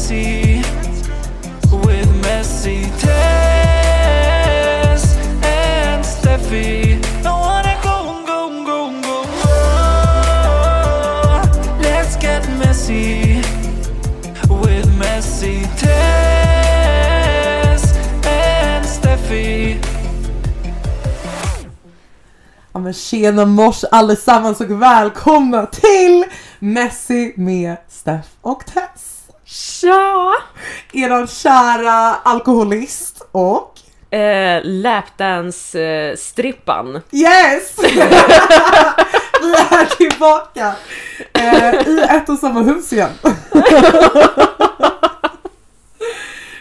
messy with messy Tess and Steffi. I wanna go, and go, and go, and go, Oh, Let's get messy with messy Tess and Steffi. Ja men tjena mors allesammans och välkomna till Messi med Steff och Tess. Tja! Eran kära alkoholist och Eh, Lapdance-strippan. yes! Vi är tillbaka eh, i ett och samma hus igen.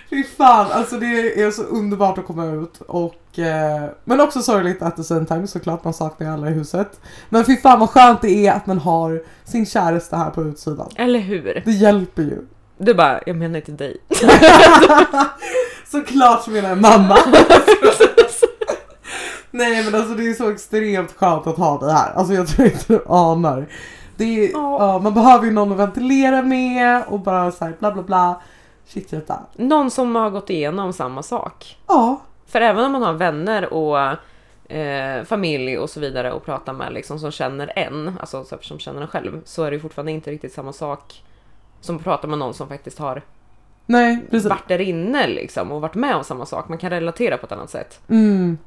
Fy fan, alltså det är så underbart att komma ut och eh, men också sorgligt at the same time såklart, man saknar ju alla i huset. Men fy fan vad skönt det är att man har sin käraste här på utsidan. Eller hur? Det hjälper ju. Du bara, jag menar inte dig. Såklart så menar jag mamma. Nej men alltså det är så extremt skönt att ha dig här. Alltså jag tror inte du anar. Det är, Ja. ja, man behöver ju någon att ventilera med och bara såhär bla bla bla. Shit detta. Någon som har gått igenom samma sak. Ja. För även om man har vänner och eh, familj och så vidare och pratar med liksom som känner en, alltså så- som känner en själv, så är det ju fortfarande inte riktigt samma sak som att prata med någon som faktiskt har Nej precis. varit där inne liksom och varit med om samma sak. Man kan relatera på ett annat sätt. Mm.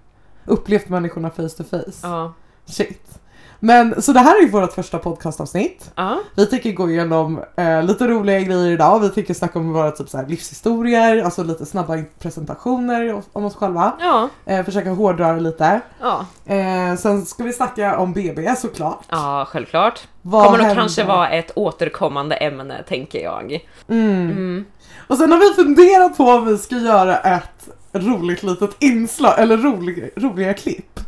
Upplevt människorna face to face. Ja. Shit. Men så det här är ju vårt första podcastavsnitt. Ja. Vi tänker gå igenom eh, lite roliga grejer idag. Vi tänker snacka om våra typ så här, livshistorier, alltså lite snabba presentationer om- oss själva. Ja. Eh, försöka hårdra det lite. Ja. Eh, sen ska vi snacka om BB såklart. Ja, självklart. Vad Kommer nog kanske vara ett återkommande ämne, tänker jag. Mm. Mm. Och sen har vi funderat på om vi ska göra ett roligt litet inslag, eller roliga, roliga klipp.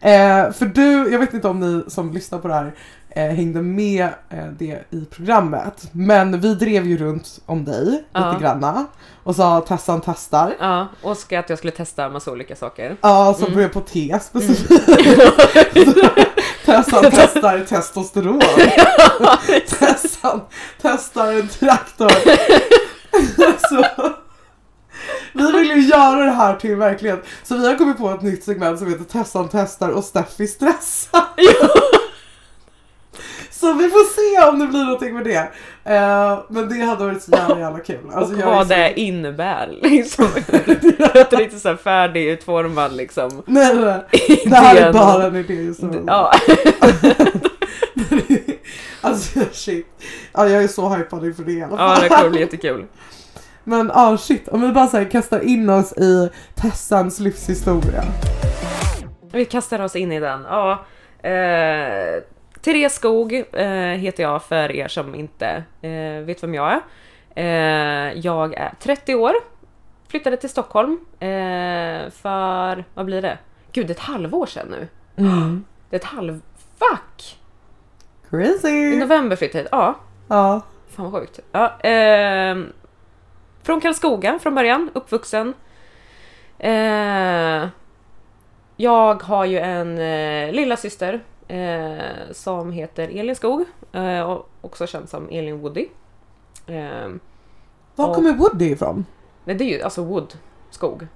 Eh, för du, jag vet inte om ni som lyssnar på det här eh, hängde med eh, det i programmet. Men vi drev ju runt om dig Ja. lite granna och sa Tessan testar. Ja, och ska att jag skulle testa massa olika saker. Ja, som Mm. börjar på T specifikt. Tessan testar testosteron. Tessan testar en traktor. så, vi vill ju göra det här till verklighet. Så vi har kommit på ett nytt segment som heter Tessan testar och Steffi stressar. Så vi får se om det blir någonting med det. Eh, men det hade varit så jävla jävla kul. Alltså, och är vad så- det innebär. Liksom. Inte riktigt så här färdigutformad liksom. Nej, nej. Det här är bara en idé just nu. Ja. alltså shit. Ja, jag är så hypad inför det i alla ja, fall. det kommer bli jättekul. Men ja shit, om vi bara så här kastar in oss i Tessans livshistoria. Vi kastar oss in i den. Ja. Eh, Therese Skog eh, heter jag för er som inte eh, vet vem jag är. Eh, jag är 30 år. Flyttade till Stockholm eh, för, vad blir det? Gud, det är ett halvår sedan nu. Mm. Det är ett halv... Fuck! I Crazy! november flyttade jag hit. Ja, Ja. fan vad sjukt. Ja, ehm, från Karlskoga från början, uppvuxen. Eh, jag har ju en eh, lilla syster eh, som heter Elin Skog, eh, och också känd som Elin Woody. Eh, Var Och- kommer Woody ifrån? nej, det är ju alltså Wood, skog.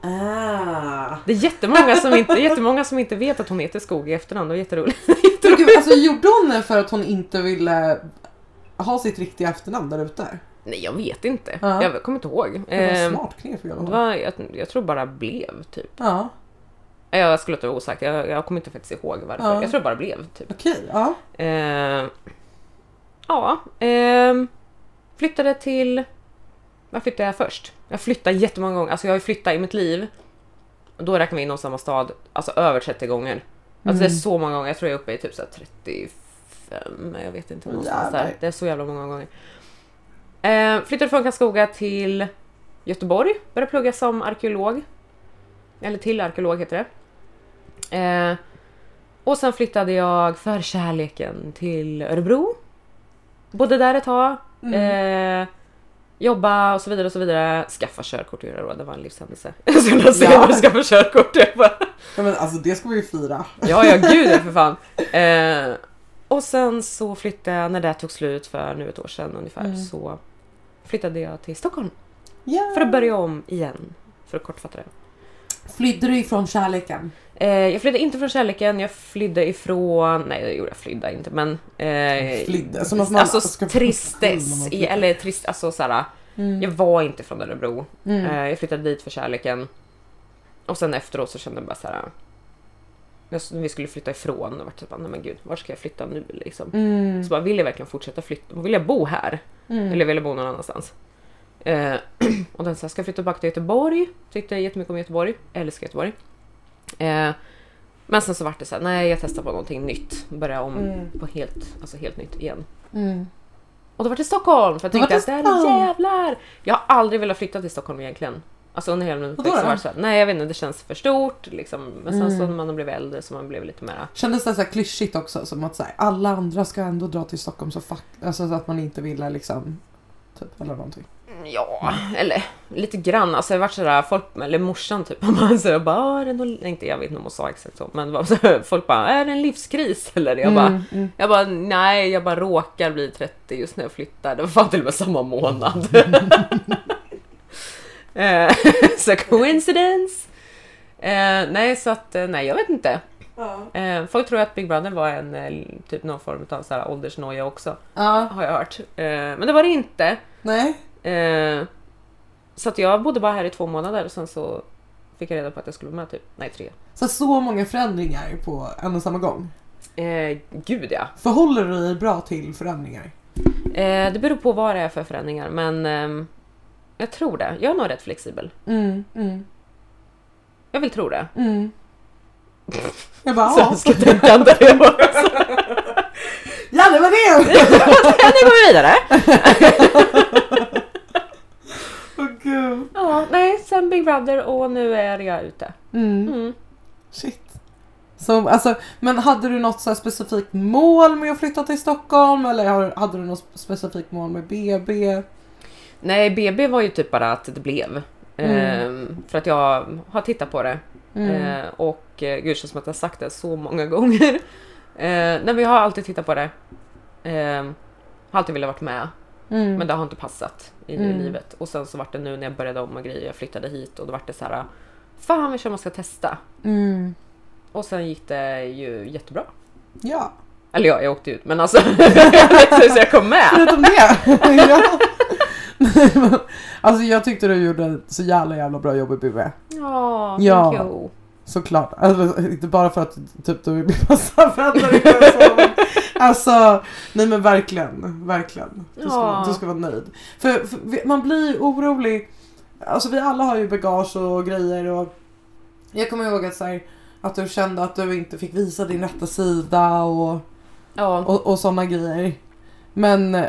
Ah. Det är jättemånga som inte, jättemånga som inte vet att hon heter Skog i efternamn, det var jätteroligt. Gud, alltså gjorde hon det för att hon inte ville ha sitt riktiga efternamn där ute? Nej, jag vet inte. Ja. Jag kommer inte ihåg. Det var Eh, smart knep honom. var, jag, jag tror bara blev, typ. Ja, Jag skulle inte vara osagt, jag, jag kommer inte faktiskt ihåg varför. Ja. Jag tror det bara blev typ. okej. ja. Eh, ja, ehm, flyttade till... Var flyttade jag först? Jag flyttade jättemånga gånger, alltså jag har ju flyttat i mitt liv. Och då räknar vi in oss samma stad, alltså över 30 gånger. Alltså det är Mm. så många gånger, jag tror jag är uppe i typ så här 35, jag vet inte någonstans där. Det är så jävla många gånger. Eh, flyttade från Karlskoga till Göteborg, började plugga som arkeolog. Eller till arkeolog heter det. Eh, och sen flyttade jag för kärleken till Örebro. Bodde där ett tag. Mm. Eh, jobba och så vidare och så vidare. Skaffa körkort gjorde jag då, det var en livshändelse. Så jag Ja. skaffa körkort. Jag bara, Ja, men alltså det ska vi ju fira. Ja, ja gud för fan. Eh, och sen så flyttade jag när det tog slut för nu ett år sedan ungefär Mm. så flyttade jag till Stockholm Ja. för att börja om igen. För att kortfatta det. Flydde du ifrån kärleken? Eh, jag flydde inte från kärleken, jag flydde ifrån... Nej, det gjorde jag flydde inte, men... Eh, Flydde, som att man alltså ska- tristes, man i, eller trist, alltså såhär, Mm. jag var inte från Örebro. Mm. Eh, jag flyttade dit för kärleken. Och sen efteråt så kände jag bara såhär... jag- Vi skulle flytta ifrån och vart typ, nej men gud, var ska jag flytta nu liksom? Mm. Så bara, vill jag verkligen fortsätta flytta? Vill jag bo här? Mm. Eller vill jag bo någon annanstans? Eh, och den sa, ska jag flytta tillbaka till Göteborg? Tyckte jättemycket om Göteborg. Älskar Göteborg. Eh, men sen så vart det så här, nej jag testar på någonting nytt. Börja om Mm. på helt, alltså helt nytt igen. Mm. Och då var det Stockholm! För jag var tänkte att Stockholm. jävlar! Jag har aldrig velat flytta till Stockholm egentligen. Alltså under hela min uppväxt så var det så här, nej jag vet inte, det känns för stort liksom. Men sen Mm. så när man blivit äldre så man blev lite mera Kändes det så här klyschigt också? Som att så här, alla andra ska ändå dra till Stockholm så fuck, alltså så att man inte ville liksom, typ eller någonting. Ja, eller lite grann. Alltså jag varit sådär, folk, eller morsan typ, man så jag bara, "Ah, är det någon, inte jag vet inte om hon sa exakt så, men så folk bara, är det en livskris? Eller jag bara, Mm, mm. jag bara, nej, jag bara råkar bli 30 just när jag flyttar. Det var fan till och med samma månad. Eh, så coincidence? Eh, nej, så att, eh, nej, jag vet inte. Ja. Eh, folk tror att Big Brother var en, eh, typ någon form av så här åldersnoja också, ja, har jag hört. Eh, men det var det inte. nej. Så att jag bodde bara här i två månader och sen så fick jag reda på att jag skulle vara med typ, nej tre. Så så många förändringar på en och samma gång. Gud ja. Förhåller du dig bra till förändringar? Det beror på vad det är för förändringar men ehm, jag tror det. Jag är nog rätt flexibel. Mm, mm, Jag vill tro det. mm. Jag bara, ja. också. Ja, det var det! nu går vi vidare. Åh gud. Ja, nej, sen Big Brother och nu är jag ute. Mm. Mm. Shit. Så, alltså, men hade du något så specifikt mål med att flytta till Stockholm eller hade du något specifikt mål med BB? Nej, BB var ju typ bara att det blev. Ehm, för att jag har tittat på det. Mm. Eh, och eh, gud, känns som att jag har sagt det så många gånger. Eh, nej, vi har alltid tittat på det. Eh, har alltid velat varit med, Mm. men det har inte passat i Mm. livet. Och sen så vart det nu när jag började om och grejer, jag flyttade hit och då vart det så här. Fan, vi man ska testa. Mm. Och sen gick det ju jättebra. Ja, Eller ja, jag åkte ut, men alltså så jag kom med. förutom det. ja. Alltså jag tyckte du gjorde ett så jävla jävla bra jobb i BB. Ja, Ja. thank you. Såklart. Alltså, inte bara för att typ, du bli så, men Alltså, nej men verkligen. Verkligen. Du ska, Ja. du ska vara nöjd. För, för man blir orolig. Alltså vi alla har ju bagage och grejer och jag kommer ihåg att, så här, att du kände att du inte fick visa din rätta sida och, Ja, och, och sådana grejer. Men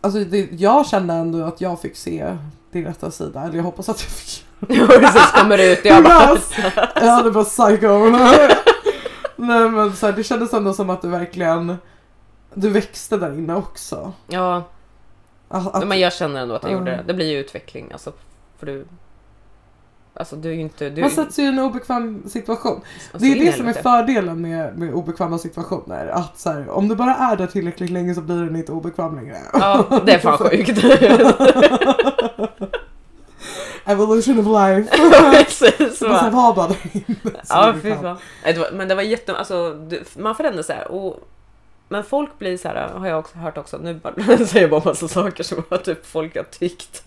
alltså, det, jag kände ändå att jag fick se din rätta sida. Eller jag hoppas att jag fick precis kommer ut jag bara... Yes. Jag hade bara psycho. Nej men så här, det kändes ändå som att du verkligen du växte där inne också. Ja, Att, att, men jag känner ändå att jag Ja. gjorde det. Det blir ju utveckling alltså. För du... Alltså du är ju inte... Du, man sätts ju i en obekväm situation. alltså, Det är det som är helvete. fördelen med, med obekväma situationer. Att så här, om du bara är där tillräckligt länge så blir den inte obekväm längre. Ja, det är fan sjukt. Evolution of life. Precis. Här, va. var bara där inne. Ja, fy fan. Men det var jätte... Alltså, man förändras så här. Och, men folk blir så här, har jag också hört också, nu bara, säger jag bara massa saker som att typ folk har tyckt.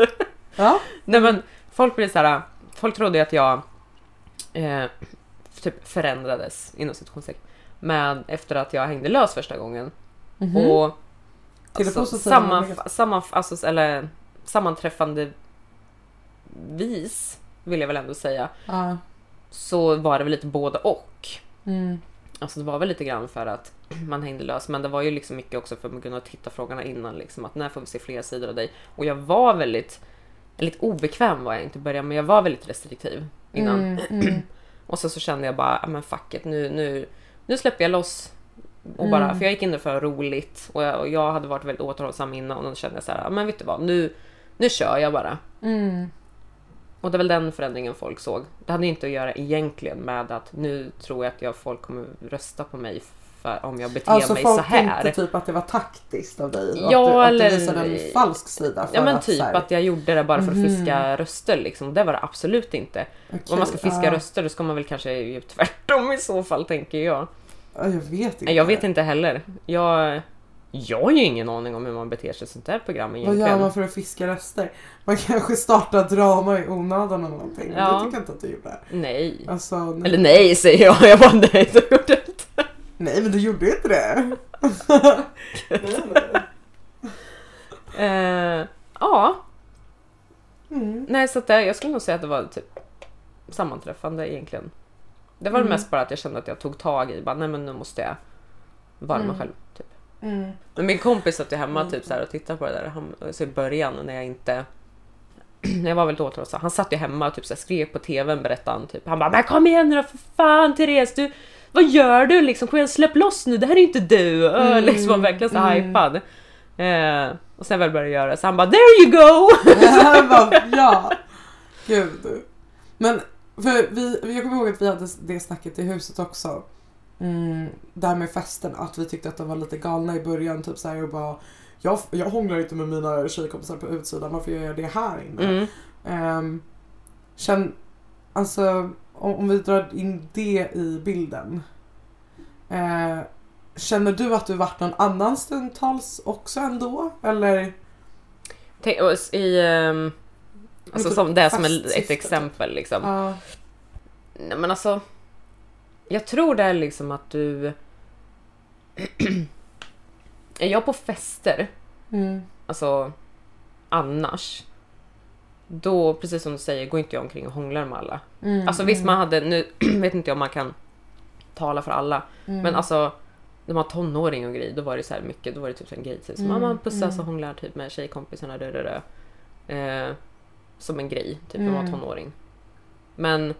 Ja. Nej men folk blir så här, folk trodde ju att jag eh, typ förändrades inom situationstecken. Men efter att jag hängde lös första gången Mhm. och Till det alltså, positiva samma, eller negativa? samma, alltså, eller sammanträffande vis vill jag väl ändå säga Ja. så var det väl lite både och. Mm. Alltså det var väl lite grann för att man hängde lös men det var ju liksom mycket också för att man kunde titta frågorna innan liksom att när får vi se fler sidor av dig? Och jag var väldigt, lite obekväm var jag inte i början men jag var väldigt restriktiv innan. Mm, mm. Och så, så kände jag bara, "Ja, men fuck it, nu, nu, nu släpper jag loss. Och bara, Mm. För jag gick in där för roligt och jag, och jag hade varit väldigt återhållsam innan och då kände jag så här, "Ja, men vet du vad, nu, nu kör jag bara. Mm. Och det är väl den förändringen folk såg. Det hade inte att göra egentligen med att nu tror jag att jag, folk kommer rösta på mig för om jag beter Alltså mig så folk här. tänkte typ att det var taktiskt av dig. Ja, att du, eller- Att du visade en falsk sida. Ja men att, typ här, att jag gjorde det bara för att Mhm. fiska röster liksom. Det var det absolut inte. okej, Om man ska fiska ja, röster då ska man väl kanske göra tvärtom i så fall tänker jag. ja, Jag vet inte. Jag vet inte heller. Jag, jag har ju ingen aning om hur man beter sig i sånt här program Vad egentligen. gör man för att fiska röster? Man kanske startar drama i onödan eller någonting. Ja. Det tycker jag inte att du gjorde. Nej. Alltså, nej. Eller nej säger jag, jag bara nej det gjorde jag inte. Nej men du gjorde ju inte det. nej, nej. Eh, ja, Mm. nej så att det, jag skulle nog säga att det var typ sammanträffande egentligen. Det var Mm. mest bara att jag kände att jag tog tag i, bara nej men nu måste jag vara mig Mm. själv. Typ. Mm. Men min kompis satt ju hemma typ så här och tittade på det där han, så i början när jag inte jag var väldigt återhållsam. Han satt ju hemma och typ så här skrek på tvn berättade han typ. Han bara men kom igen nu då för fan Therese du vad gör du liksom? Kom igen släpp loss nu det här är inte du! Mm, liksom var verkligen så mm. hypad. Eh, och sen väl började jag göra så han bara there you go! Jag bara, ja. Gud. Men för vi, jag kommer ihåg att vi hade det snacket i huset också. Mm, det här med festen, att vi tyckte att de var lite galna i början. Typ såhär och bara jag, jag hånglar inte med mina tjejkompisar på utsidan, varför gör jag det här inne? Mm. Um, känn, alltså om, om vi drar in det i bilden. Eh, känner du att du varit någon annan stundtals också ändå? Eller? Tänk, i, ehm, alltså typ som, det är som festsyfte, ett exempel liksom. Ja. Nej men alltså. Jag tror det är liksom att du... är jag på fester, Mm. alltså annars. Då, precis som du säger, går inte jag omkring och hånglar med alla. Mm. Alltså visst man hade, nu vet inte jag om man kan tala för alla. Mm. Men alltså när man var tonåring och grej, då var det så mycket, då var det typ en grej. Typ. Så Mm, man pussas mm. och hånglar typ med tjejkompisarna. Där, där, där. Eh, som en grej, typ när man var Mm. tonåring. Men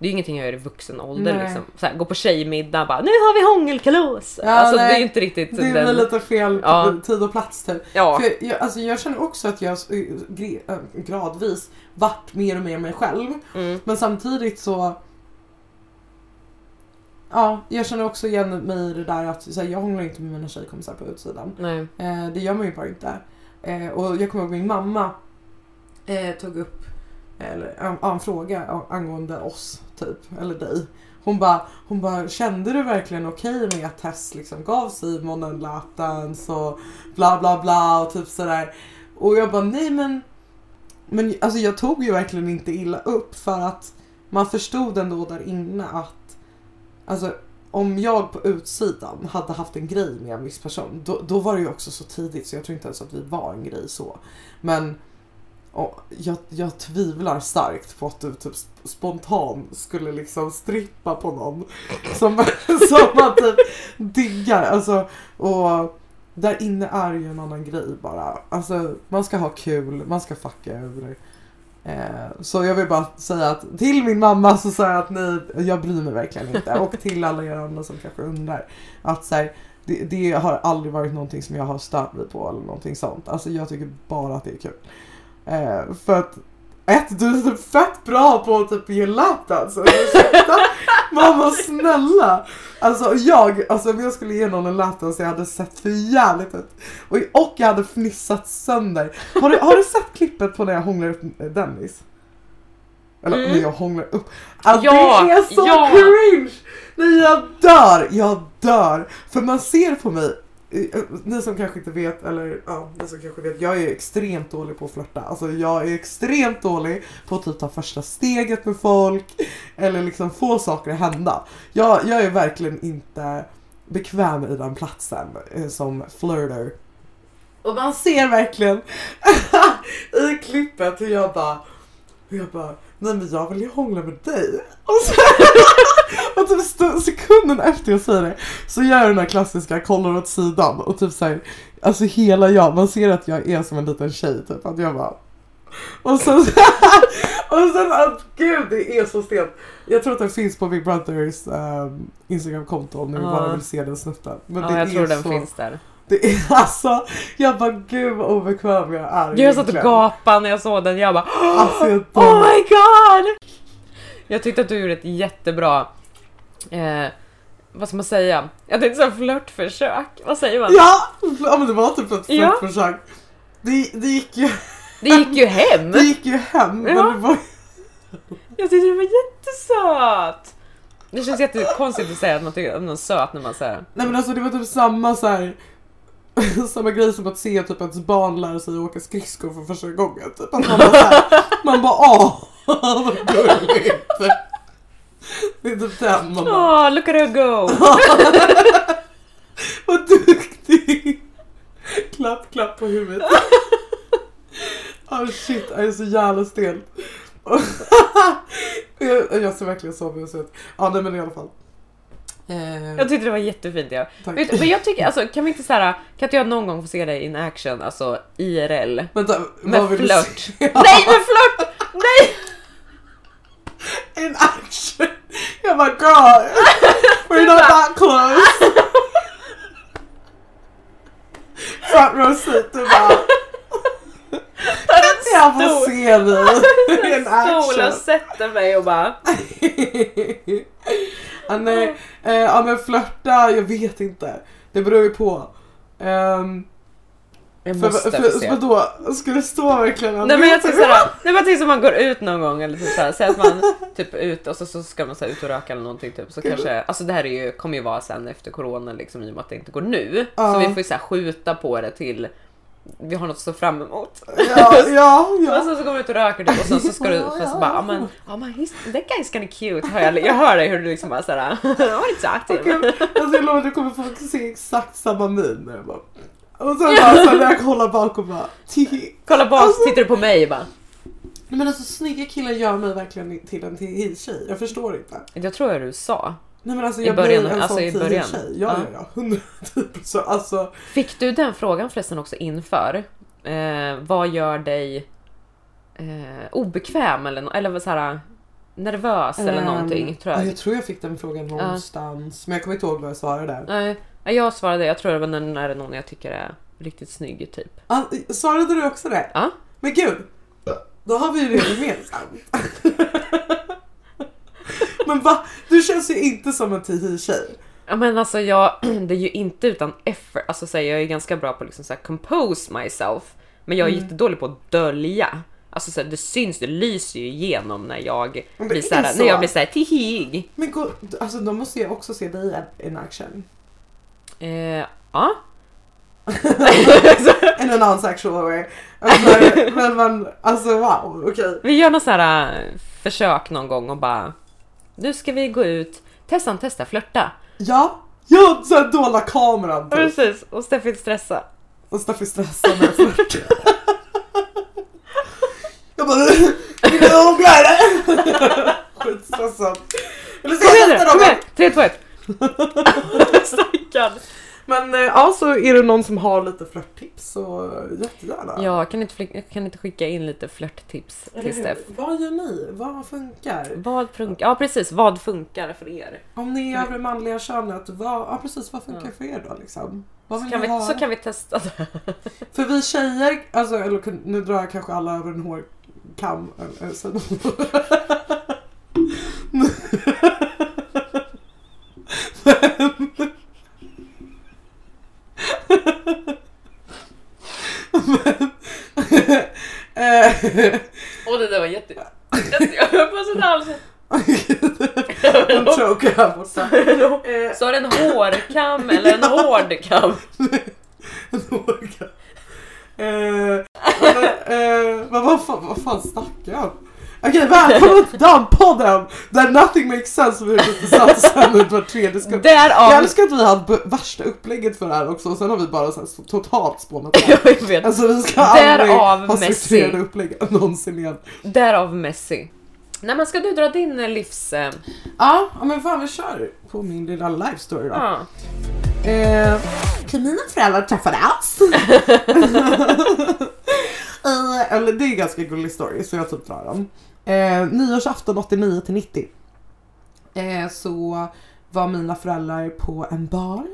det är ingenting jag gör i vuxen ålder liksom. Så här, gå på tjejmiddag bara nu har vi hångelkalas! Ja, alltså det är inte riktigt Det är den... lite fel Ja. tid och plats typ. Ja, För jag, alltså jag känner också att jag eh, äh, gradvis vart mer och mer mig själv. mm, Men samtidigt så... Ja, jag känner också igen mig i det där att här, jag hånglar inte med mina tjejkompisar på utsidan. nej. Eh, det gör man ju bara inte. Eh, och jag kommer ihåg min mamma eh, tog upp eller, ja, en fråga angående oss, typ, eller dig. Hon bara, hon bara kände du verkligen okej med att Tess liksom gav Simon en latans och bla bla bla och typ sådär. Och jag bara nej men, men alltså jag tog ju verkligen inte illa upp för att man förstod ändå där inne att alltså om jag på utsidan hade haft en grej med en viss person, då, då var det ju också så tidigt så jag tror inte ens att vi var en grej så. Men och jag, jag tvivlar starkt på att du typ spontant skulle liksom strippa på någon som, som man typ diggar. Alltså, och där inne är ju en annan grej bara. Alltså man ska ha kul, man ska fucka över. Eh, så jag vill bara säga att till min mamma så säger jag att nej, jag bryr mig verkligen inte. Och till alla er andra som kanske undrar. Att så här, det, det har aldrig varit någonting som jag har stört mig på eller någonting sånt. Alltså jag tycker bara att det är kul. Eh, för att ett, du är typ fett bra på att typ ge lapdance. Ursäkta? Mamma snälla! Alltså jag, alltså om jag skulle ge någon en lapdance jag hade sett för jävligt ut. Och, och jag hade fnissat sönder. Har du, har du sett klippet på när jag hånglar upp Dennis? Eller Mm. när jag hånglar upp. Alltså, Ja, det är så ja. cringe! Nej jag dör! Jag dör! För man ser på mig Eh, ni som kanske inte vet, eller ja, ni som kanske vet, jag är extremt dålig på att flörta. Alltså jag är extremt dålig på att typ ta första steget med folk eller liksom få saker att hända. Jag, jag är verkligen inte bekväm i den platsen eh, som flirter. Och man ser verkligen i klippet hur jag bara, hur jag bara, nej men jag vill ju hångla med dig. Och, så, och typ sekunden efter jag säger det så gör jag den här klassiska kollar åt sidan och typ såhär, alltså hela jag, man ser att jag är som en liten tjej typ, att jag bara och sen, och sen att gud det är så stelt. Jag tror att den finns på Big Brothers um, Instagramkonto om ni Ja. bara vill se den snutten. Men Ja, det jag är tror den så, finns där. Det är alltså, jag bara gud vad obekväm jag är. Jag satt och gapade när jag såg den. Jag bara Alltså jag Oh my god! Jag tyckte att du gjorde ett jättebra eh, vad ska man säga? Jag tänkte säga flörtförsök. Vad säger man? Ja! ja men det var typ ett Ja. flörtförsök. Det, det, gick ju, Det gick ju hem. det gick ju hem men Ja. det var Jag tyckte det var jättesöt. Det känns jättekonstigt att säga att man tycker att någon är söt när man säger Nej men alltså det var typ samma så här. Samma grej som att se typ ens barn lära sig åka skridskor för första gången. Typ. Att man bara, så här, man bara åh vad gulligt. Det är typ den man bara Åh, look at her go! vad duktig. Klapp klapp på huvudet. Oh shit, jag är så jävla stel. jag, ser verkligen så ut. Ja nej men i alla fall. Eh, Jag tyckte det var jättefint ja. Vet, men jag tycker, alltså kan vi inte såhär, kan inte jag någon gång få se dig in action, alltså IRL? Vänta, Med flört. Nej med flört! Nej! In action! Jag bara girl, we're not that close. Front row seat, du bara jag får se dig in Stol och sätter mig och bara... ja, nej, eh, ja men flörta, jag vet inte. Det beror ju på. Um, Jag för, måste för, få se. vadå, ska det stå verkligen? Nej men jag tycker såhär, nej men jag tycker som man går ut någon gång eller typ såhär, säg att man typ ut och så, så ska man såhär ut och röka eller någonting typ så kanske, alltså det här är ju, kommer ju vara sen efter corona liksom i och med att det inte går nu. Ja. Så vi får ju såhär skjuta på det till vi har något att se fram emot. Ja, ja, Och ja. sen så går vi ut och röker typ och sen så ska du Ja, ja, bara, ja. ja men, ja men he's, that guy's kinda cute. Hör jag, jag hör dig hur du liksom bara såhär, I wanna talk to him. Okej, Alltså jag lovar du kommer få se exakt samma min när jag bara... Och sen bara så när jag kollar bakom bara... "Tihi." Kolla bak Alltså- så tittar du på mig och bara, men alltså snygga killar gör mig verkligen till en tjej. Jag förstår inte. jag tror jag du sa. Nej men alltså I jag början, blir en alltså sån i början. tjej. Ja, Ja. ja, ja. 110 procent. Alltså, Fick du den frågan förresten också inför? Eh, vad gör dig eh, obekväm eller, eller så här, nervös eller ehm, någonting? Tror ja, jag. jag tror jag fick den frågan någonstans. Men jag kommer inte ihåg vad jag svarade. Nej, nej, jag svarade, jag tror det var när, när någon jag tycker är riktigt snygg typ. Ah, svarade du också det? Ja. Men gud. Då har vi ju det gemensamt. men va? Du känns ju inte som en tjej. Ja men alltså jag, det är ju inte utan effort, alltså så här, jag är ganska bra på att liksom så här, compose myself. Men jag är Mm. jättedålig på att dölja. Alltså så här, det syns, det lyser ju igenom när jag Men blir är så här, så. när jag blir såhär tihig. Men gå, alltså då måste jag också se dig in action. Eh, ja. In non-sexual way. Alltså, men man, alltså wow, okej. Vi gör något så här äh, försök någon gång och bara Nu ska vi gå ut, testa, testa, flörta. Ja, ja såhär dolda kameran typ. Precis, och Steffi stressa. Och Steffi stressar med flört. Jag bara, vill du hångla eller? Skitstressad. Kom se igen nu, nästa kom igen! 3, 2, 1. Stackarn. Men eh, ja, så är det någon som har lite flörttips så jättegärna. Jag kan inte, kan inte skicka in lite flörttips till? Steff. Vad gör ni? Vad funkar? Vad funkar? Ja precis, vad funkar för er? Om ni är av det manliga könet, vad, ja, precis, vad funkar Ja. för er då? Liksom? Så kan, vi, så kan vi testa det. För vi tjejer, alltså, eller nu drar jag kanske alla över en hårkam. Åh det där var jätte... Jag höll på sådär halsen. En choke här borta. Så är det en hårkam eller en hård kam? en hårkam. Eh, men, eh, men vad fan, vad fan snackar jag om? Okej, välkommen till Dampodden! Där nothing makes sense vi lite satt sen var tredje. Jag Därav... älskar att vi hade värsta upplägget för det här också och sen har vi bara så här totalt spånat av. Jag vet. Alltså vi ska aldrig Därav ha strukturerade upplägg någonsin igen. Därav Messi. Nej men ska du dra din eh, livs... eh, Ja, men fan vi kör på min lilla life story då. Ja. Eh, mina föräldrar träffades? Eh, eller det är en ganska gullig story så jag typ drar den. Eh, nyårsafton 89 till 90. Eh, så var mina föräldrar på en bar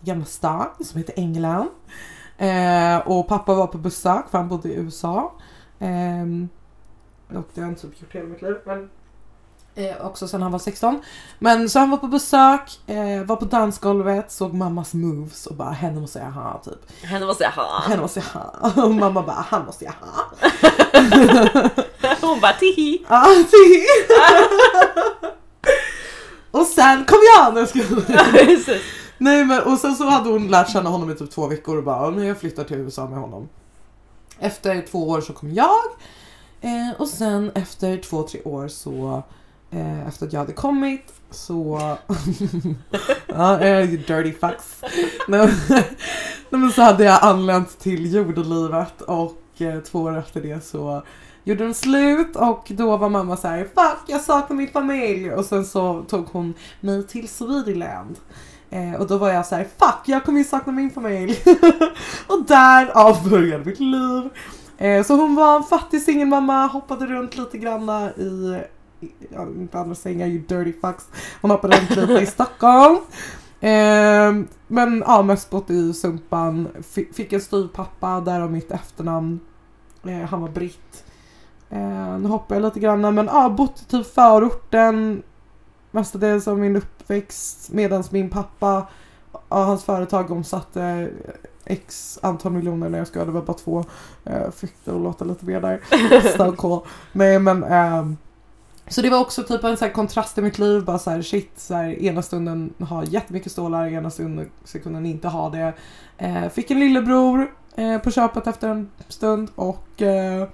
i Gamla stan som heter England. Eh, och pappa var på besök för han bodde i USA. Eh, och det har jag inte typ gjort hela mitt liv. Men, Eh, också sen han var 16. Men så han var på besök, eh, var på dansgolvet, såg mammas moves och bara henne måste jag ha typ. Henne måste jag ha. Henne måste jag ha. Och mamma bara han måste jag ha. Hon bara tihi. Ja, det- och sen kom jag! Nej, jag. Nej men och sen så hade hon lärt känna honom i typ två veckor och bara nu jag flyttar till USA med honom. Efter två år så kom jag. Eh, och sen efter två, tre år så eh, efter att jag hade kommit så... ja, eh, dirty fucks. Nej, men så hade jag anlänt till jordelivet och eh, två år efter det så gjorde de slut och då var mamma så här: fuck jag saknar min familj och sen så tog hon mig till Swedeland. Eh, och då var jag så här: fuck jag kommer ju sakna min familj. och där började mitt liv. Eh, så hon var en fattig singelmamma, hoppade runt lite granna i, inte andra sängar, you dirty fucks. Hon hoppade runt lite i Stockholm. Eh, men ja, mest bott i Sumpan. F- fick en styvpappa, därav mitt efternamn. Eh, han var britt. Eh, nu hoppar jag lite grann men ja, bott i typ förorten mestadels av min uppväxt medan min pappa, ja, hans företag omsatte x antal miljoner när jag ska det var bara två. Eh, fick det att låta lite mer där. Cool. Nej men ehm, så det var också typ en så här kontrast i mitt liv. Bara så här, shit, så här, ena stunden ha jättemycket stålar, ena stunden, sekunden inte ha det. Eh, fick en lillebror eh, på köpet efter en stund och eh,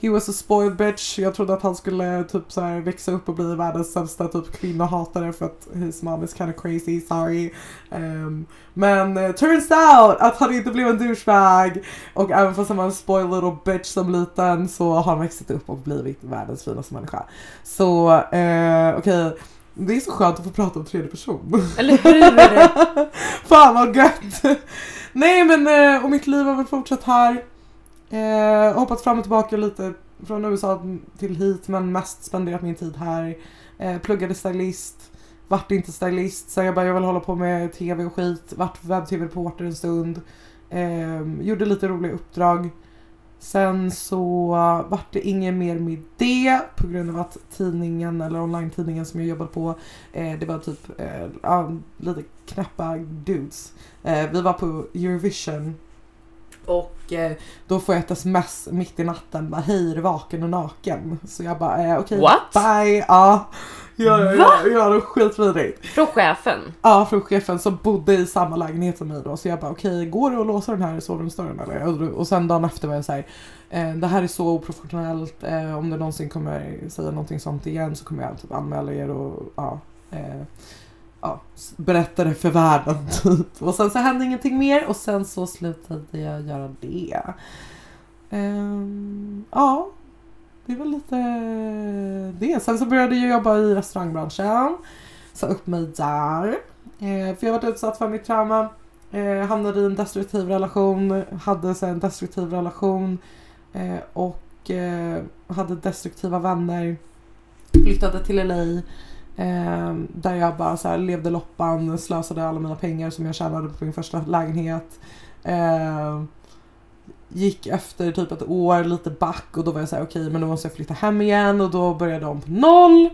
he was a spoiled bitch. Jag trodde att han skulle typ så här, växa upp och bli världens sämsta typ kvinnohatare för att his mom is kind of crazy, sorry. Ehm, men eh, turns out att han inte blev en douchebag och även fast han var en spoiled little bitch som liten så har han växt upp och blivit världens finaste människa. Så eh, okej, det är så skönt att få prata om tredje person. Eller hur? Fan vad gött! Nej men eh, och mitt liv har väl fortsatt här. Eh, hoppat fram och tillbaka lite från USA till hit men mest spenderat min tid här. Eh, pluggade stylist, vart inte stylist Sen jag bara jag vill hålla på med tv och skit. Vart webb-tv-reporter en stund. Eh, gjorde lite roliga uppdrag. Sen så vart det inget mer med det på grund av att tidningen eller online-tidningen som jag jobbade på eh, det var typ eh, lite knäppa dudes. Eh, vi var på Eurovision och eh, då får jag ett sms mitt i natten bara hej är du vaken och naken? Så jag bara eh, okej What? bye. Ja, ja, ja, Va? ja, det var skitvidrigt. Från chefen. Ja, från chefen som bodde i samma lägenhet som mig då. Så jag bara okej, går det att låsa den här sovrumsdörren eller? Och, och sen dagen efter var jag såhär, eh, det här är så oprofessionellt. Eh, om du någonsin kommer säga någonting sånt igen så kommer jag typ anmäla er och ja. Eh, ja, berätta det för världen typ. Och sen så hände ingenting mer och sen så slutade jag göra det. Um, ja, det var lite det. Sen så började jag jobba i restaurangbranschen. Sa upp mig där. Eh, för jag var utsatt för mitt trauma. Eh, hamnade i en destruktiv relation. Hade så en destruktiv relation. Eh, och eh, hade destruktiva vänner. Flyttade till LA. Eh, där jag bara så här levde loppan, slösade alla mina pengar som jag tjänade på min första lägenhet. Eh, gick efter typ ett år lite back och då var jag såhär okej okej men då måste jag flytta hem igen och då började jag om på noll.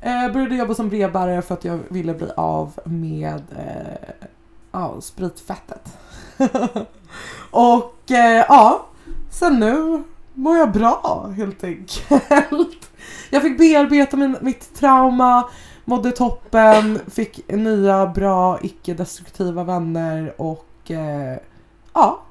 Eh, började jobba som brevbärare för att jag ville bli av med eh, ja, spritfettet. och eh, ja, sen nu mår jag bra helt enkelt. Jag fick bearbeta min, mitt trauma, mådde toppen, fick nya bra icke-destruktiva vänner och eh, ja,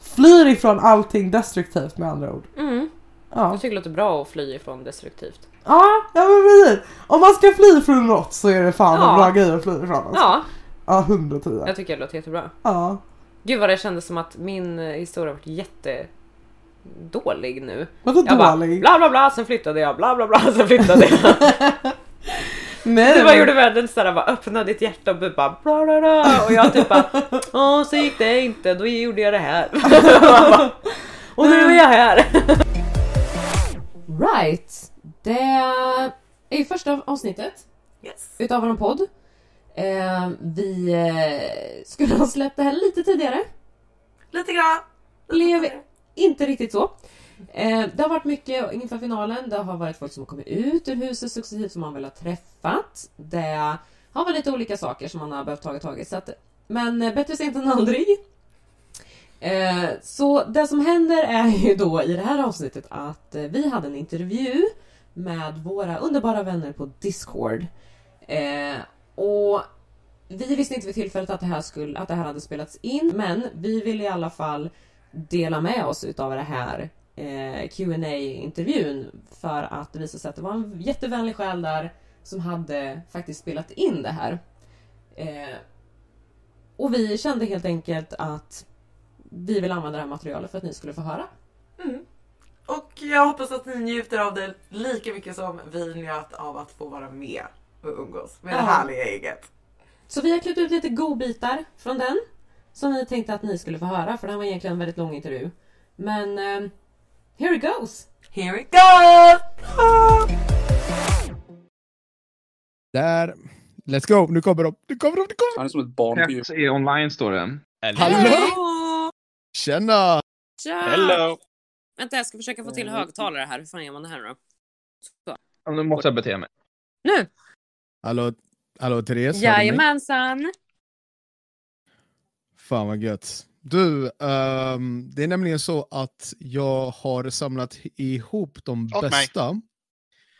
flyr ifrån allting destruktivt med andra ord. Mm. Ja, Jag tycker det låter bra att fly ifrån destruktivt. ja, ja men precis. Om man ska fly från något så är det fan Ja. en bra grej att fly ifrån. Alltså. Ja, Ja, 110. jag tycker det låter jättebra. Ja. Gud vad det kändes som att min eh, historia varit jätte dålig nu. Vadå Jag bara dålig? bla bla bla, sen flyttade jag, bla bla bla, sen flyttade jag. Nej, Du bara men- gjorde världens såhär, bara öppna ditt hjärta och bara bla bla bla och jag typ bara åh så gick det inte, då gjorde jag det här. och nu är jag här. Right. Det är första avsnittet Yes. utav vår podd. Eh, vi eh, skulle ha släppt det här lite tidigare. Lite grann. Blev inte riktigt så. Eh, det har varit mycket inför finalen. Det har varit folk som har kommit ut ur huset successivt som man väl har träffat. Det har varit lite olika saker som man har behövt ta tag i. Så att, men eh, bättre sent än aldrig. Eh, så det som händer är ju då i det här avsnittet att eh, vi hade en intervju med våra underbara vänner på Discord. Eh, och vi visste inte vid tillfället att det, här skulle, att det här hade spelats in men vi ville i alla fall dela med oss utav det här eh, qa intervjun för att det visade sig att det var en jättevänlig själ där som hade faktiskt spelat in det här. Eh, och vi kände helt enkelt att vi vill använda det här materialet för att ni skulle få höra. Mm. Och jag hoppas att ni njuter av det lika mycket som vi njöt av att få vara med och umgås med det Ja. härliga gänget. Så vi har klippt ut lite godbitar från den som vi tänkte att ni skulle få höra för det här var egentligen en väldigt lång intervju. Men eh, here it goes! Here it goes! Där. Let's go, nu kommer de. Nu kommer de, nu kommer Han är som ett barn på. Test är online står det. de. Hallå! Tjena! Tja! Hello! Vänta, jag ska försöka få till högtalare här. Hur fan gör man det här nu då? Ja, Nu måste jag bete mig. Nu! Hallå, hallå Therese? Jajamensan! Fan vad gött. Du, ehm, det är nämligen så att jag har samlat ihop de Och mig. bästa.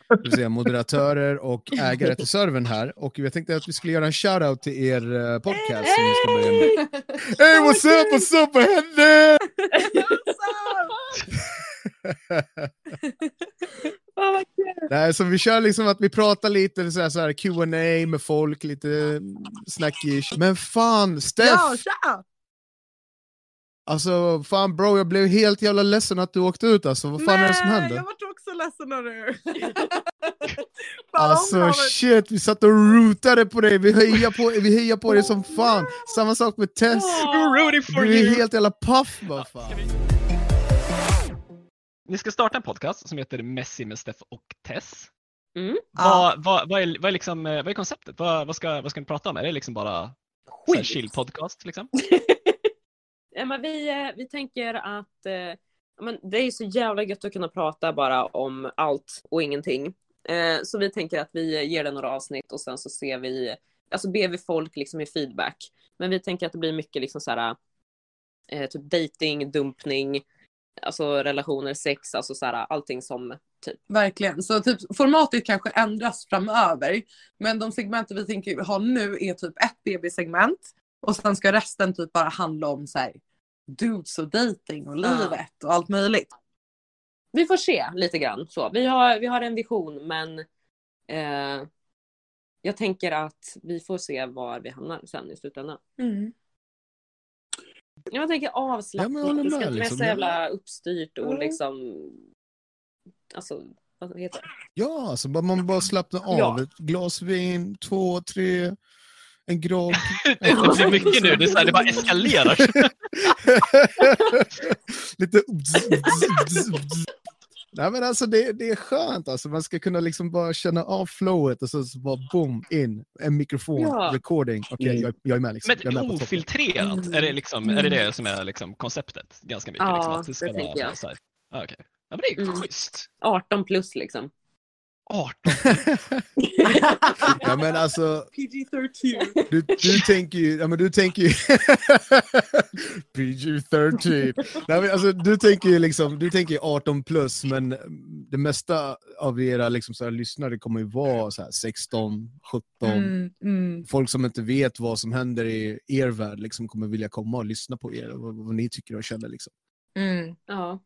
Det vill säga moderatörer och ägare till servern här. Och jag tänkte att vi skulle göra en shoutout till er eh, podcast som vi ska börja med. Hey what's up, what's up, vad händer? Nej, så vi kör liksom att vi pratar lite så här, så här Q&A med folk, lite snackish. Men fan, Steff! tja! Alltså fan bro, jag blev helt jävla ledsen att du åkte ut alltså. Vad fan är det som händer? jag vart också ledsen hörru. Alltså shit, vi satt och rootade på dig, vi hejar på, vi hejar på dig som fan. Samma sak med Tess. For Du är helt jävla paff bara fan. Ni ska starta en podcast som heter Messi med Steff och Tess. Mm. Vad, vad, vad, är, vad, är liksom, eh, vad är konceptet? Vad, vad, ska, vad ska ni prata om? Är det liksom bara här chill podcast liksom? Ja, men vi, eh, vi tänker att eh, ja, men det är så jävla gött att kunna prata bara om allt och ingenting. Eh, så vi tänker att vi ger det några avsnitt och sen så ser vi, alltså ber vi folk liksom i feedback. Men vi tänker att det blir mycket liksom så här, eh, typ dating, dumpning, alltså relationer, sex, alltså så här, allting som typ. Verkligen. Så typ, formatet kanske ändras framöver. Men de segmenten vi tänker ha nu är typ ett BB-segment. Och sen ska resten typ bara handla om så här, dudes och dating och Ja. livet och allt möjligt. Vi får se lite grann så. Vi har, vi har en vision men eh, jag tänker att vi får se var vi hamnar sen i slutändan. Jag tänker Ja, avslappnat. håller det ska inte vara liksom. så jävla uppstyrt och Mm. liksom... Alltså, vad heter det? Ja, alltså man bara slappnar av. Ja. Ett glas vin, två, tre, en grogg. Det är mycket nu, det, är så här, det bara eskalerar. Lite... Nej men alltså det, det är skönt alltså, man ska kunna liksom bara känna av flowet och så, så bara boom, in, en mikrofon, Ja. recording. Okej, Mm. jag, jag är med liksom. Men jag är med ofiltrerat, är det, liksom, är det det som är liksom konceptet? Ganska mycket? Ja, liksom, att det, ska det vara tänker jag. Så här. Ah, okej. Ja, men det är Mm. schysst. 18 plus liksom. 18. ja men alltså, PG-13. du, du tänker ju, ja men du tänker ju PG-13. Nej, men alltså, du tänker ju liksom, du tänker ju 18 plus, men det mesta av era liksom, så här, lyssnare kommer ju vara så här, 16, 17. Mm, mm. Folk som inte vet vad som händer i er värld liksom, kommer vilja komma och lyssna på er, och vad, vad ni tycker och känner. Liksom. Mm. Ja.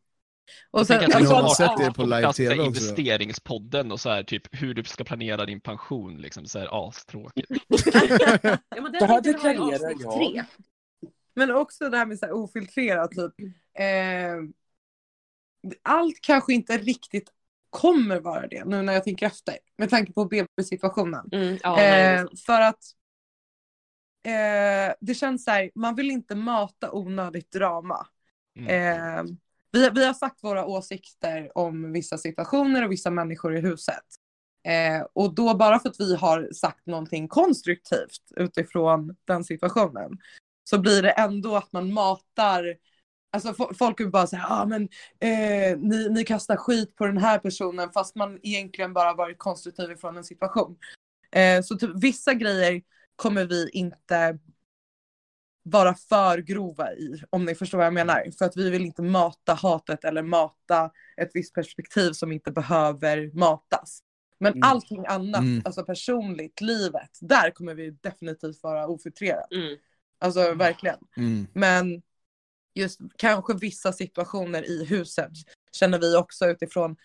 Och Jag sen, Ni liksom har alltså, sett det på live-tv också. Investeringspodden och så här, typ hur du ska planera din pension. Liksom, så här, astråkigt. ja men Det här jag deklarerar jag. tre. Men också det här med så här ofiltrerat typ. Eh, allt kanske inte riktigt kommer vara det nu när jag tänker efter. Med tanke på BB-situationen. Mm, ja, eh, för att eh, det känns så här, man vill inte mata onödigt drama. Mm. Eh, vi, vi har sagt våra åsikter om vissa situationer och vissa människor i huset. Eh, och då bara för att vi har sagt någonting konstruktivt utifrån den situationen så blir det ändå att man matar Alltså folk är bara såhär, ah, men eh, ni, ni kastar skit på den här personen fast man egentligen bara varit konstruktiv ifrån en situation. Eh, så typ vissa grejer kommer vi inte vara för grova i, om ni förstår vad jag menar. För att vi vill inte mata hatet eller mata ett visst perspektiv som inte behöver matas. Men Mm. allting annat, Mm. alltså personligt, livet, där kommer vi definitivt vara ofiltrerade. Mm. Alltså verkligen. Mm. Men just kanske vissa situationer i huset känner vi också utifrån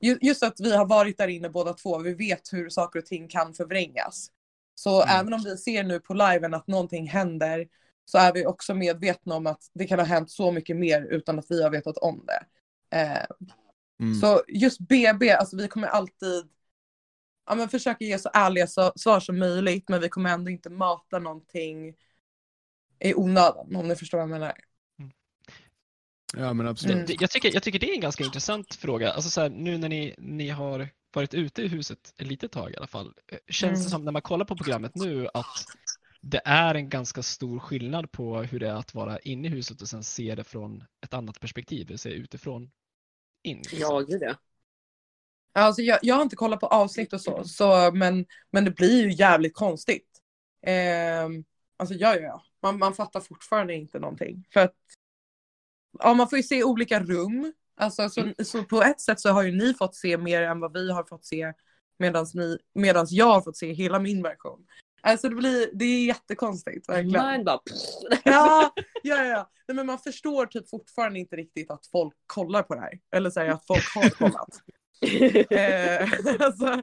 ju- just att vi har varit där inne båda två. Vi vet hur saker och ting kan förvrängas. Så Mm. även om vi ser nu på liven att någonting händer så är vi också medvetna om att det kan ha hänt så mycket mer utan att vi har vetat om det. Eh, Mm. Så just BB, alltså vi kommer alltid ja, men försöka ge så ärliga så, svar som möjligt men vi kommer ändå inte mata någonting i onödan om ni förstår vad jag menar. Ja men absolut. Mm. Jag tycker, jag tycker det är en ganska intressant fråga. Alltså så här, nu när ni, ni har varit ute i huset ett litet tag i alla fall. eh, Känns Mm. det som när man kollar på programmet nu att det är en ganska stor skillnad på hur det är att vara inne i huset och sen se det från ett annat perspektiv, det vill säga utifrån in. liksom. Ja, gud ja. Alltså jag, jag har inte kollat på avsnitt och så, så men, men det blir ju jävligt konstigt. Eh, alltså ja, ja, ja. Man, man fattar fortfarande inte någonting. För att ja, man får ju se olika rum. Alltså, så, så på ett sätt så har ju ni fått se mer än vad vi har fått se medans jag har fått se hela min version. Alltså det blir, det är jättekonstigt verkligen. Mind bara... Ja, ja, ja. Nej, men man förstår typ fortfarande inte riktigt att folk kollar på det här. Eller säger att folk har kollat. eh, alltså,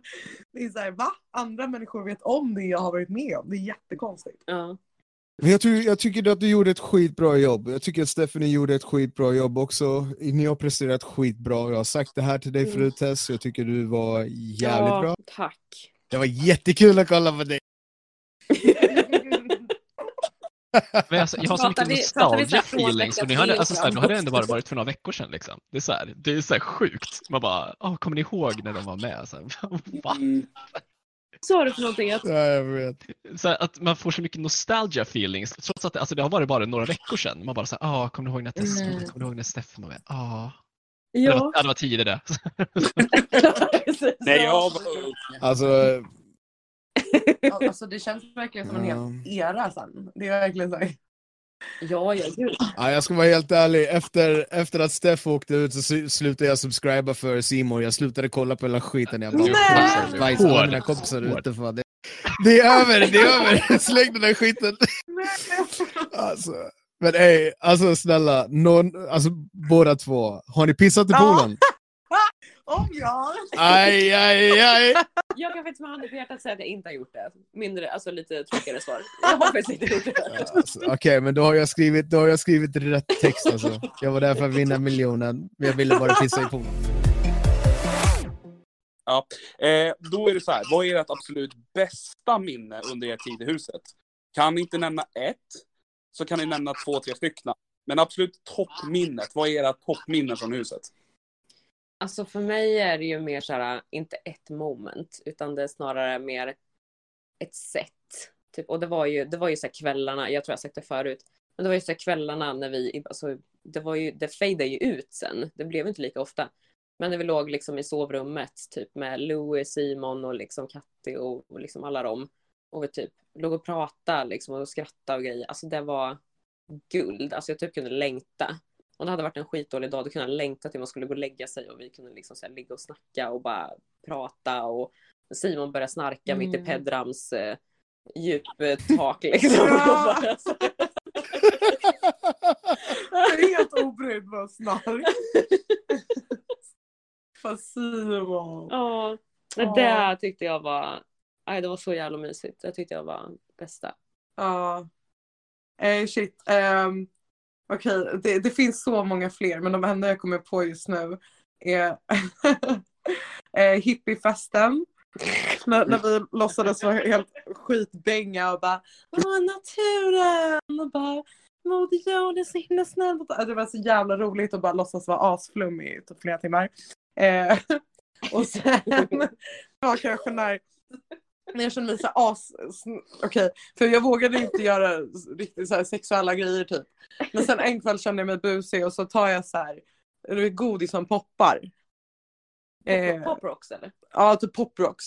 det är såhär, va? Andra människor vet om det jag har varit med om. Det är jättekonstigt. ja. Men jag, ty- jag tycker att du gjorde ett skitbra jobb. Jag tycker att Stephanie gjorde ett skitbra jobb också. Ni har presterat skitbra. Jag har sagt det här till dig förut Tess. Jag tycker du var jävligt ja, bra. Tack. Det var jättekul att kolla på dig. Men alltså, jag har så mycket nostalgia feelings. Och ni hade, alltså, nu hade det ändå bara varit för några veckor sedan. Liksom. Det, är så här, det är så här sjukt. Man bara, oh, kommer ni ihåg när de var med? Så här? Mm. Sa du för någonting? Att... Ja, jag vet. så här, att man får så mycket nostalgia feelings trots att det, alltså, det har varit bara några veckor sedan. Man bara så här, ah, kommer du ihåg när Tess Mm. kommer du ihåg när Steffen var med? Ah. Ja. Det, var, det var tidigare. Nej, jag var. Alltså, Alltså det känns verkligen som en hel era sen. Det är verkligen så. Ja, ja, gud. ja, jag ska vara helt ärlig. Efter, efter att Steff åkte ut så slu- slutade jag subscriba för Simon. Jag slutade kolla på hela skiten. Jag bara, Nej! bajs, alla mina kompisar ute. Fan. Det, det är över, det är över. Släng den där skiten. Alltså. Men ey, alltså snälla, någon, alltså, båda två. Har ni pissat i Ja. Om jag! Aj, aj, aj. Jag kan faktiskt med handen på hjärtat säga att jag inte har gjort det. Mindre, alltså lite tråkigare svar. Jag har faktiskt inte gjort det. Alltså, Okej, men då har, jag skrivit, då har jag skrivit rätt text alltså. Jag var där för att vinna miljonen, men jag ville bara pissa i poolen. Ja. Eh, då är det så här, vad är ert absolut bästa minne under er tid i huset? Kan ni inte nämna ett, så kan ni nämna två, tre stycken. Men absolut toppminnet, vad är era toppminnen från huset? Alltså för mig är det ju mer så här, inte ett moment, utan det är snarare mer ett sätt. Typ, och det var ju, det var ju så här kvällarna, jag tror jag har sagt det förut, men det var ju så här kvällarna när vi, alltså, det var ju, det fejdade ju ut sen, det blev inte lika ofta. Men när vi låg liksom i sovrummet, typ med Louis, Simon och liksom Katti och, och liksom alla dem. Och vi typ låg och pratade liksom och skrattade och grejer. Alltså det var guld. Alltså jag typ kunde längta. Om det hade varit en skitdålig dag, då kunde jag längta till man skulle gå och lägga sig och vi kunde liksom så här ligga och snacka och bara prata och Simon började snarka mitt i Mm. Pedrams eh, djuptak liksom. Ja. Bara helt obrydd vad snark. Fast Simon. Ja, det tyckte jag var, nej det var så jävla mysigt. Det tyckte jag var bästa. Ja. Eh, shit. Um, Okej, det, det finns så många fler men de enda jag kommer på just nu är eh, hippiefesten. när, när vi låtsades vara helt skitbänga och bara Åh naturen! Och bara Moder Jord är så himla snäll. Det var så jävla roligt att bara låtsas vara asflummig i typ flera timmar. Eh, och sen var kanske när jag kände mig så as... Okej, för jag vågade inte göra riktigt så här sexuella grejer typ. Men sen en kväll kände jag mig busig och så tar jag så här, godis som poppar. Eh, Pop rocks eller? ja, typ poprocks.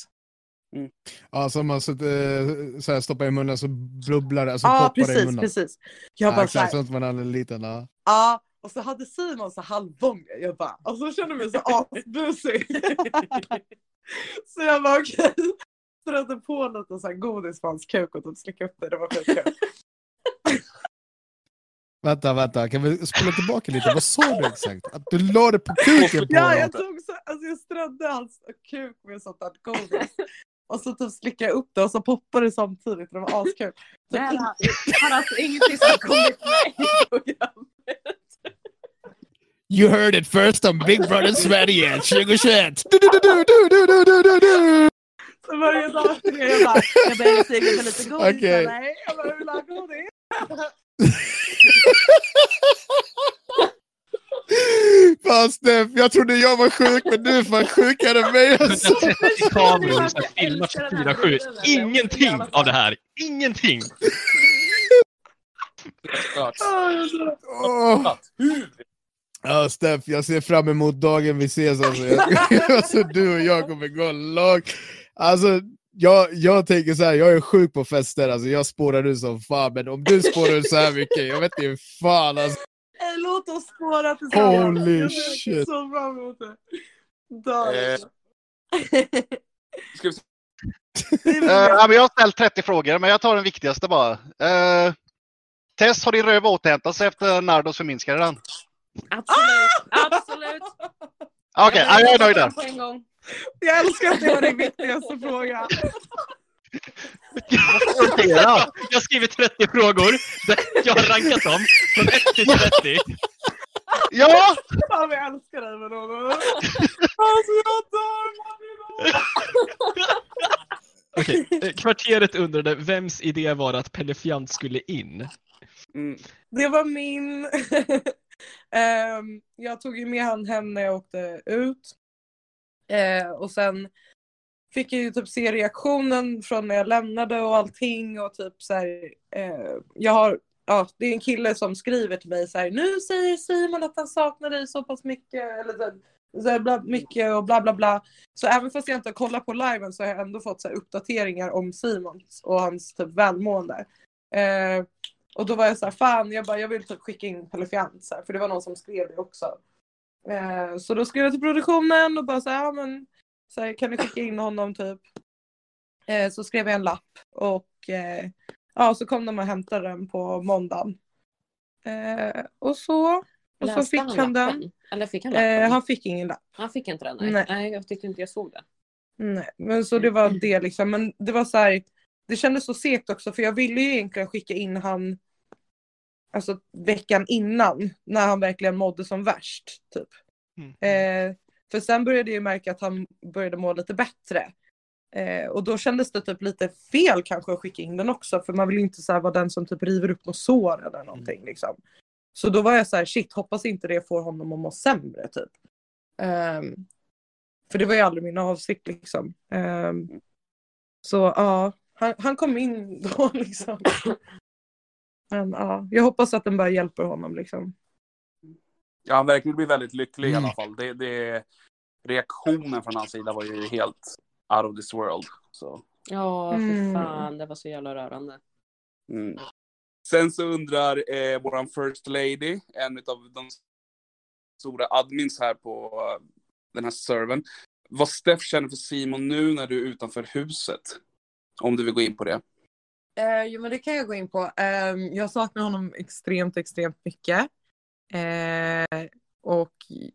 Ja, som man så, eh, så här, stoppar i munnen så bubblar det, alltså Ja, poppar det i precis, munnen. precis. Jag Ja, bara så exakt, sånt man hade liten. Ja. ja. Och så hade Simon så halvbånger. Jag bara, och så kände jag mig så asbusig. så jag bara okej. Strödde på lite så här godis på hans kuk och typ slickade upp det. Det var skitkul. Vänta, vänta, kan vi spola tillbaka lite? Vad sa du exakt? Att du la det på kuken på Ja, jag tog så, alltså jag strödde hans kuk med sånt där godis. Och så typ slickade jag upp det och så poppade det samtidigt. Det var askul. Det Så här har alltså ingenting som kommit med i programmet. You heard it first on Big Brother Sverige 2021! varje dag jag bara, jag började suga på lite godis. Okej. Nej, jag bara, vill du ha godis? Fan Steff, jag trodde jag var sjuk men du är fan sjukare än mig alltså. 30 kameror som filmar 24-7. Ingenting av det här. Ingenting! Ja Steff, jag ser fram emot dagen vi ses alltså. Jag- alltså du och jag kommer gå långt. Alltså jag, jag tänker så här, jag är sjuk på fester, alltså jag spårar ut som fan, men om du spårar ut så här mycket, jag vet inte hur fan alltså. Nej, Låt oss spåra tillsammans. Holy shit. så fram emot det. Eh, Ska vi Eh, är ja, men jag har ställt 30 frågor, men jag tar den viktigaste bara. Uh, Tess, har din röv återhämtat sig efter Nardos förminskade den? Absolut, absolut. Okej, ja, jag är nöjd där. Jag älskar att det var din viktigaste fråga. Jag har skrivit 30 frågor. Jag har rankat dem från 1 till 30. Ja! Fan, vi älskar dig Manolo. Alltså jag dör. Okej, eh, Kvarteret undrade vems idé var det att Pelle Fjant skulle in? Mm. Det var min. Ehm, jag tog ju med han hem när jag åkte ut. Eh, och sen fick jag ju typ se reaktionen från när jag lämnade och allting och typ så här, eh, jag har, ja det är en kille som skriver till mig så här, nu säger Simon att han saknar dig så pass mycket eller så så här, bla, mycket och bla bla bla. Så även fast jag inte har kollat på liven så har jag ändå fått så här, uppdateringar om Simons och hans typ välmående. Eh, och då var jag så här, fan jag, bara, jag vill typ skicka in Pelle så här, för det var någon som skrev det också. Eh, så då skrev jag till produktionen och bara så här, ja men så här, kan ni skicka in honom typ. Eh, så skrev jag en lapp och eh, ja så kom de och hämtade den på måndagen. Och så, och så fick han han den. Eller fick han lappen? Eh, han fick ingen lapp. Han fick inte den? Nej. Nej. nej. jag tyckte inte jag såg det. Nej, men så det var det liksom. Men det var så här, det kändes så segt också för jag ville ju egentligen skicka in han alltså veckan innan när han verkligen mådde som värst. Typ. Mm. Eh, för sen började jag ju märka att han började må lite bättre. Eh, och då kändes det typ lite fel kanske att skicka in den också för man vill inte så vara den som typ river upp något sår eller någonting liksom. Så då var jag så här shit hoppas inte det får honom att må sämre typ. Ehm, för det var ju aldrig min avsikt liksom. Ehm, så ja, han, han kom in då liksom. Men ja, jag hoppas att den bara hjälper honom liksom. Ja, han verkligen blir väldigt lycklig i Mm. alla fall. Det, det, reaktionen från hans sida var ju helt out of this world. Så, Ja, för Mm. fan. Det var så jävla rörande. mm. Sen så undrar eh, våran first lady, en av de stora admins här på eh, den här servern, vad Steff känner för Simon nu när du är utanför huset. Om du vill gå in på det. Eh, jo men det kan jag gå in på. Eh, jag saknar honom extremt, extremt mycket. Eh, och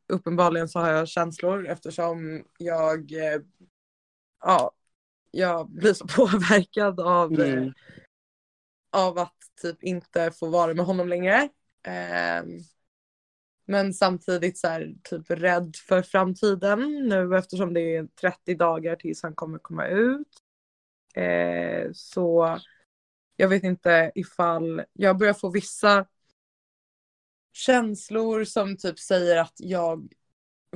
uppenbarligen så har jag känslor eftersom jag, eh, ja, jag blir så påverkad av, Mm. av att typ inte få vara med honom längre. Eh, men samtidigt så här, typ rädd för framtiden nu eftersom det är 30 dagar tills han kommer komma ut. Eh, så jag vet inte ifall jag börjar få vissa känslor som typ säger att jag,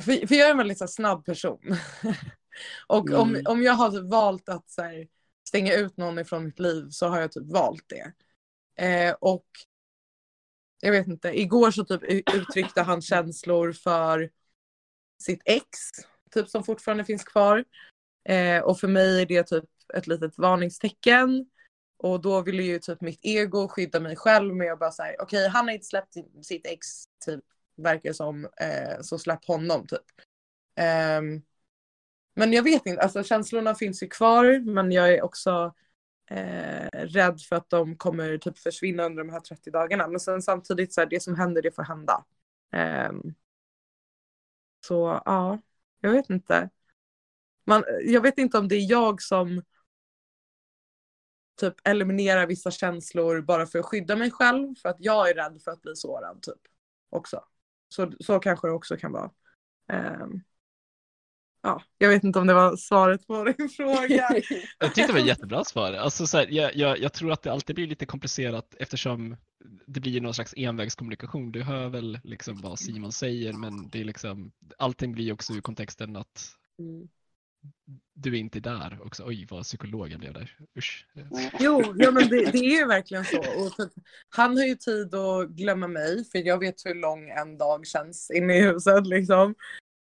för, för jag är en väldigt så här, snabb person. Och om, Mm. om jag har typ valt att så här, stänga ut någon ifrån mitt liv så har jag typ valt det. Eh, och jag vet inte, igår så typ uttryckte han känslor för sitt ex, typ som fortfarande finns kvar. Eh, och för mig är det typ ett litet varningstecken. Och då ville ju typ mitt ego skydda mig själv med att bara säga okej han har inte släppt sitt ex typ verkar som eh, så släpp honom typ. Um, men jag vet inte, alltså känslorna finns ju kvar men jag är också eh, rädd för att de kommer typ försvinna under de här 30 dagarna. Men sen samtidigt så här, det som händer det får hända. Um, så ja, jag vet inte. Man, jag vet inte om det är jag som typ eliminerar vissa känslor bara för att skydda mig själv för att jag är rädd för att bli sårad typ också. Så, så kanske det också kan vara. Ehm, ja, jag vet inte om det var svaret på din fråga. Jag tyckte det var ett jättebra svar. Alltså, så här, jag, jag, jag tror att det alltid blir lite komplicerat eftersom det blir någon slags envägskommunikation. Du hör väl liksom vad Simon säger men det är liksom, allting blir också ur kontexten att Mm. Du är inte där också. Oj, vad psykologen blev där. Usch. Jo, ja, men det, det är ju verkligen så. Och typ, han har ju tid att glömma mig för jag vet hur lång en dag känns inne i huset. Liksom.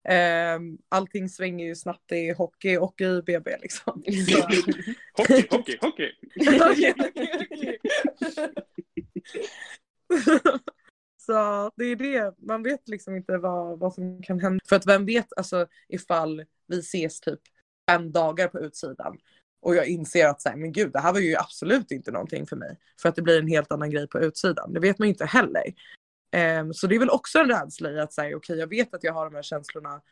Ehm, allting svänger ju snabbt i hockey och i BB. Liksom. Så. Hockey, hockey, hockey. Okej, okej, okej. Så det är det, man vet liksom inte vad, vad som kan hända. För att vem vet alltså ifall vi ses typ fem dagar på utsidan och jag inser att så här, men gud det här var ju absolut inte någonting för mig. För att det blir en helt annan grej på utsidan. Det vet man ju inte heller. Ehm, så det är väl också en rädsla i att säga okej jag vet att jag har de här känslorna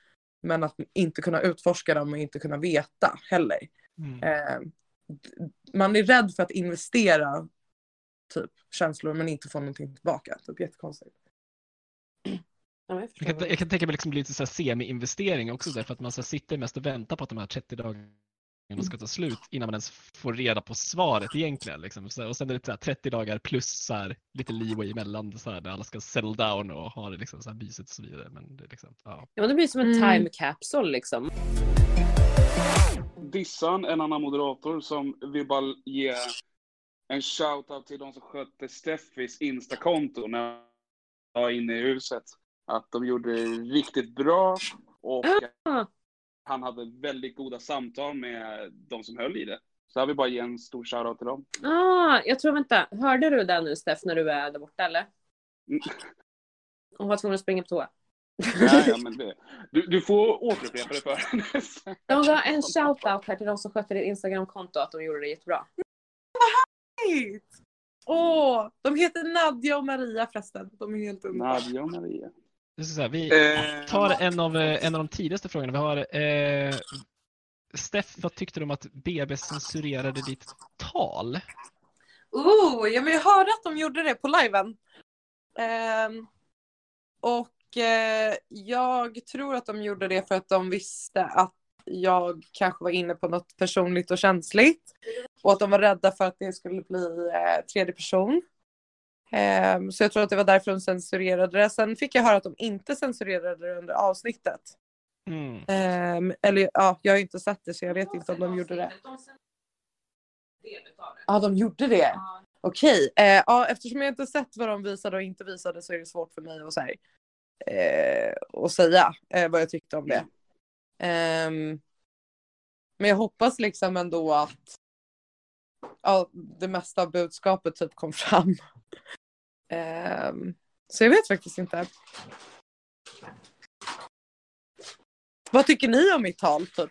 men att inte kunna utforska dem och inte kunna veta heller. Mm. D- man är rädd för att investera typ känslor men inte få någonting tillbaka. Typ jättekonstigt. Ja, jag kan, jag kan tänka mig liksom lite så här semi-investering också därför att man så sitter mest och väntar på att de här 30 dagarna ska ta slut innan man ens får reda på svaret egentligen. Liksom. Så, och sen är det så här 30 dagar plus så här, lite leeway emellan så här, där alla ska settle down och ha det liksom så här mysigt och så vidare. Men det liksom, ja. Ja, det blir som en Mm. time capsule liksom. Dissan, en annan moderator, som vill bara ge en shout-out till de som skötte Steffis Insta-konto när jag var inne i huset. Att de gjorde det riktigt bra och Ah. han hade väldigt goda samtal med de som höll i det. Så jag vill bara ge en stor shout-out till dem. Ah, jag tror, vänta, hörde du det nu Steff när du är där borta eller? Mm. Hon var tvungen att springa på toa. Ja, ja, men det, du, du får återupprepa det för henne. Jag vill ha en shout-out här till de som skötte ditt Instagram-konto att de gjorde det jättebra. Hejt! Åh, de heter Nadja och Maria förresten. De är helt underbara. Nadja och Maria. Här, vi Eh, tar en av, eh, en av de tidigaste frågorna. Vi har eh, Steff, vad tyckte du om att BB censurerade ditt tal? Oh, ja, men jag hörde att de gjorde det på liven. Ehm, och eh, jag tror att de gjorde det för att de visste att jag kanske var inne på något personligt och känsligt. Och att de var rädda för att det skulle bli eh, tredje person. Ehm, så jag tror att det var därför de censurerade det. Sen fick jag höra att de inte censurerade det under avsnittet. Mm. Ehm, eller ja, jag har ju inte sett det så jag vet inte om de gjorde det. Ja, de gjorde det. Okej, eh, ja, eftersom jag inte sett vad de visade och inte visade så är det svårt för mig att, så här, eh, att säga eh, vad jag tyckte om det. Ehm, men jag hoppas liksom ändå att ja, det mesta av budskapet typ kom fram. Ehm, så jag vet faktiskt inte. Vad tycker ni om mitt tal typ?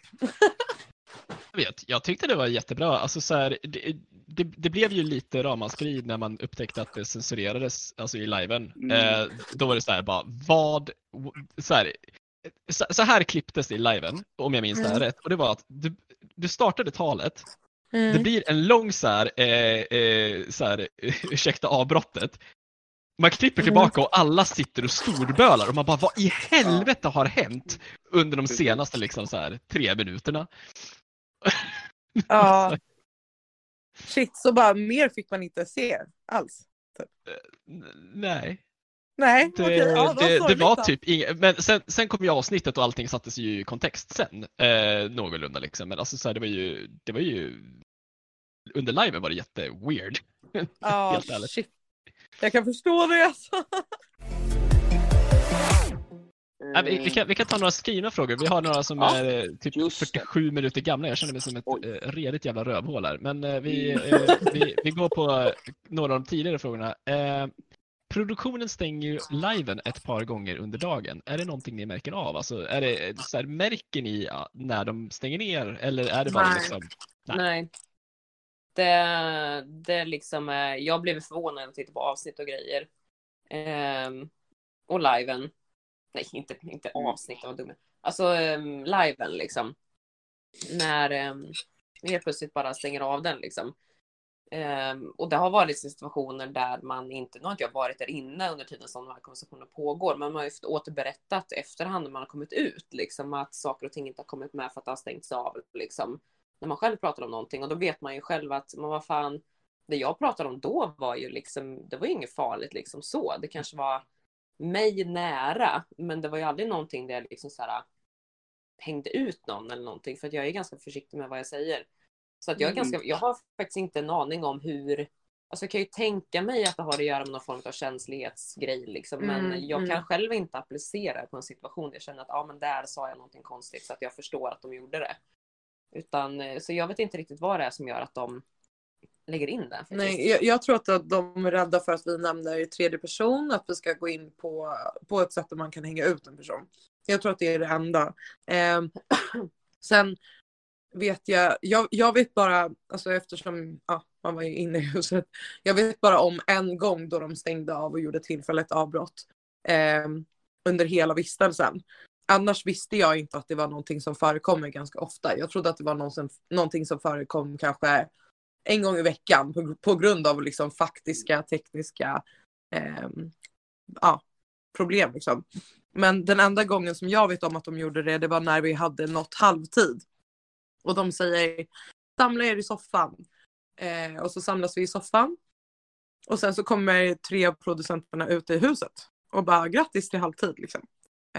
Jag, vet, jag tyckte det var jättebra. Alltså, så här, det, det, det blev ju lite ramaskri när man upptäckte att det censurerades alltså i liven. Mm. Eh, då var det så här, bara, vad... Så här, så, så här klipptes det i liven, om jag minns det här Mm. rätt. Och det var att du, du startade talet, Mm. det blir en lång så här, eh, eh, så här ursäkta avbrottet. Man klipper Mm. tillbaka och alla sitter och storbölar och man bara vad i helvete har hänt under de senaste liksom så här, tre minuterna? Ja. Shit, så bara mer fick man inte se alls. N- Nej, Nej, det, okej. ja, det, det var typ inget. Men sen, sen kom ju avsnittet och allting sattes ju i kontext sen. Eh, någorlunda liksom. Men alltså så här, det var ju, det var ju under liven var det jätteweird. Ja, ärligt. shit. Jag kan förstå det alltså. Nej, vi, vi, kan, vi kan ta några skrivna frågor. Vi har några som Ja, är eh, typ just det. 47 minuter gamla. Jag känner mig som ett Oj. eh, redigt jävla rövhål här. Men eh, vi, eh, vi, vi går på eh, några av de tidigare frågorna. Eh, produktionen stänger ju liven ett par gånger under dagen. Är det någonting ni märker av? Alltså, är det, så här, märker ni när de stänger ner? Eller är det bara Nej. liksom... Nej. Nej. Det, det liksom, eh, jag blev förvånad när jag tittade på avsnitt och grejer. Ehm, och liven. Nej, inte, inte avsnitt, vad dum jag är. Alltså um, liven liksom. När um, helt plötsligt bara stänger av den liksom. Ehm, och det har varit situationer där man inte, nu har inte jag varit där inne under tiden som de här konversationerna pågår, men man har ju återberättat efterhand när man har kommit ut, liksom att saker och ting inte har kommit med för att det har stängts av, liksom. När man själv pratar om någonting och då vet man ju själv att, men vad fan, det jag pratade om då var ju liksom, det var ju inget farligt liksom så. Det kanske var mig nära, men det var ju aldrig någonting där jag liksom så här hängde ut någon eller någonting, för att jag är ganska försiktig med vad jag säger. Så att jag är Mm. ganska, jag har faktiskt inte en aning om hur, alltså jag kan ju tänka mig att det har att göra med någon form av känslighetsgrej liksom, men Mm, jag kan mm. själv inte applicera på en situation där jag känner att ja, men där sa jag någonting konstigt så att jag förstår att de gjorde det. Utan, eh, så jag vet inte riktigt vad det är som gör att de lägger in det. Nej, jag, jag tror att de är rädda för att vi nämner i tredje person, att vi ska gå in på, på ett sätt där man kan hänga ut en person. Jag tror att det är det enda. Ehm, sen vet jag, jag, jag vet bara, alltså eftersom ja, man var ju inne i huset, jag vet bara om en gång då de stängde av och gjorde tillfälligt avbrott ehm, under hela vistelsen. Annars visste jag inte att det var någonting som förekommer ganska ofta. Jag trodde att det var någonsin, någonting som förekom kanske en gång i veckan på, på grund av liksom faktiska tekniska eh, ja, problem. Liksom. Men den enda gången som jag vet om att de gjorde det, det var när vi hade nått halvtid. Och de säger samla er i soffan. Eh, och så samlas vi i soffan. Och sen så kommer tre av producenterna ut i huset och bara grattis till halvtid liksom.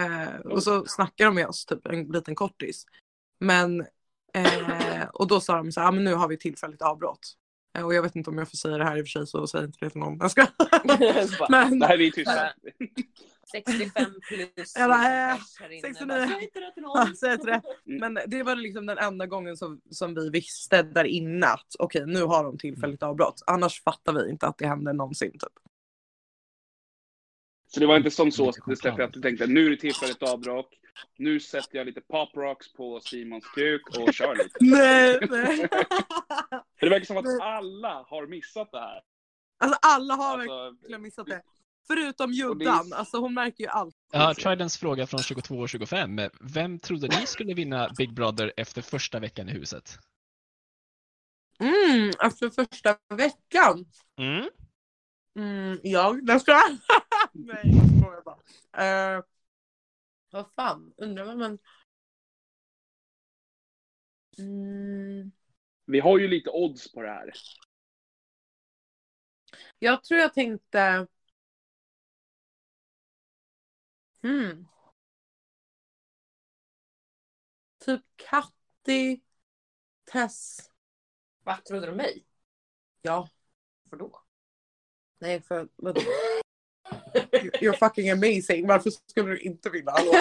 Eh, och så snackar de med oss, typ en liten kortis. Men, eh, och då sa de så här, ah, men nu har vi tillfälligt avbrott. Eh, och jag vet inte om jag får säga det här i och för sig så säg inte det till någon. Jag ska. Men, Det här är vi tysta. bara 65 plus. Jag bara, inne. 69. Bara, Säg inte det till någon. Ja, inte det. Men det var liksom den enda gången som, som vi visste där inne att okej nu har de tillfälligt avbrott. Annars fattar vi inte att det händer någonsin. Typ. Så det var inte som så, att du tänkte nu är det tillfälligt avbrott. Nu sätter jag lite pop rocks på Simons kuk och kör lite. Nej, nej. För det verkar som att alla har missat det här. Alltså alla har Alltså, verkligen missat det. Förutom Juddan, alltså hon märker ju allt. Ja, Tridents fråga från 22 och 25. Vem trodde ni skulle vinna Big Brother efter första veckan i huset? Mm, efter första veckan. Mm. Mm, jag, det ska. Nej, jag skojar bara. Uh, vad fan, undrar vad man... Mm, vi har ju lite odds på det här. jag tror jag tänkte... Hmm. Typ Katti, Tess. Va, trodde du mig? Ja, För då? nej för vadå? You're fucking amazing. Varför skulle du inte vinna? Hallå?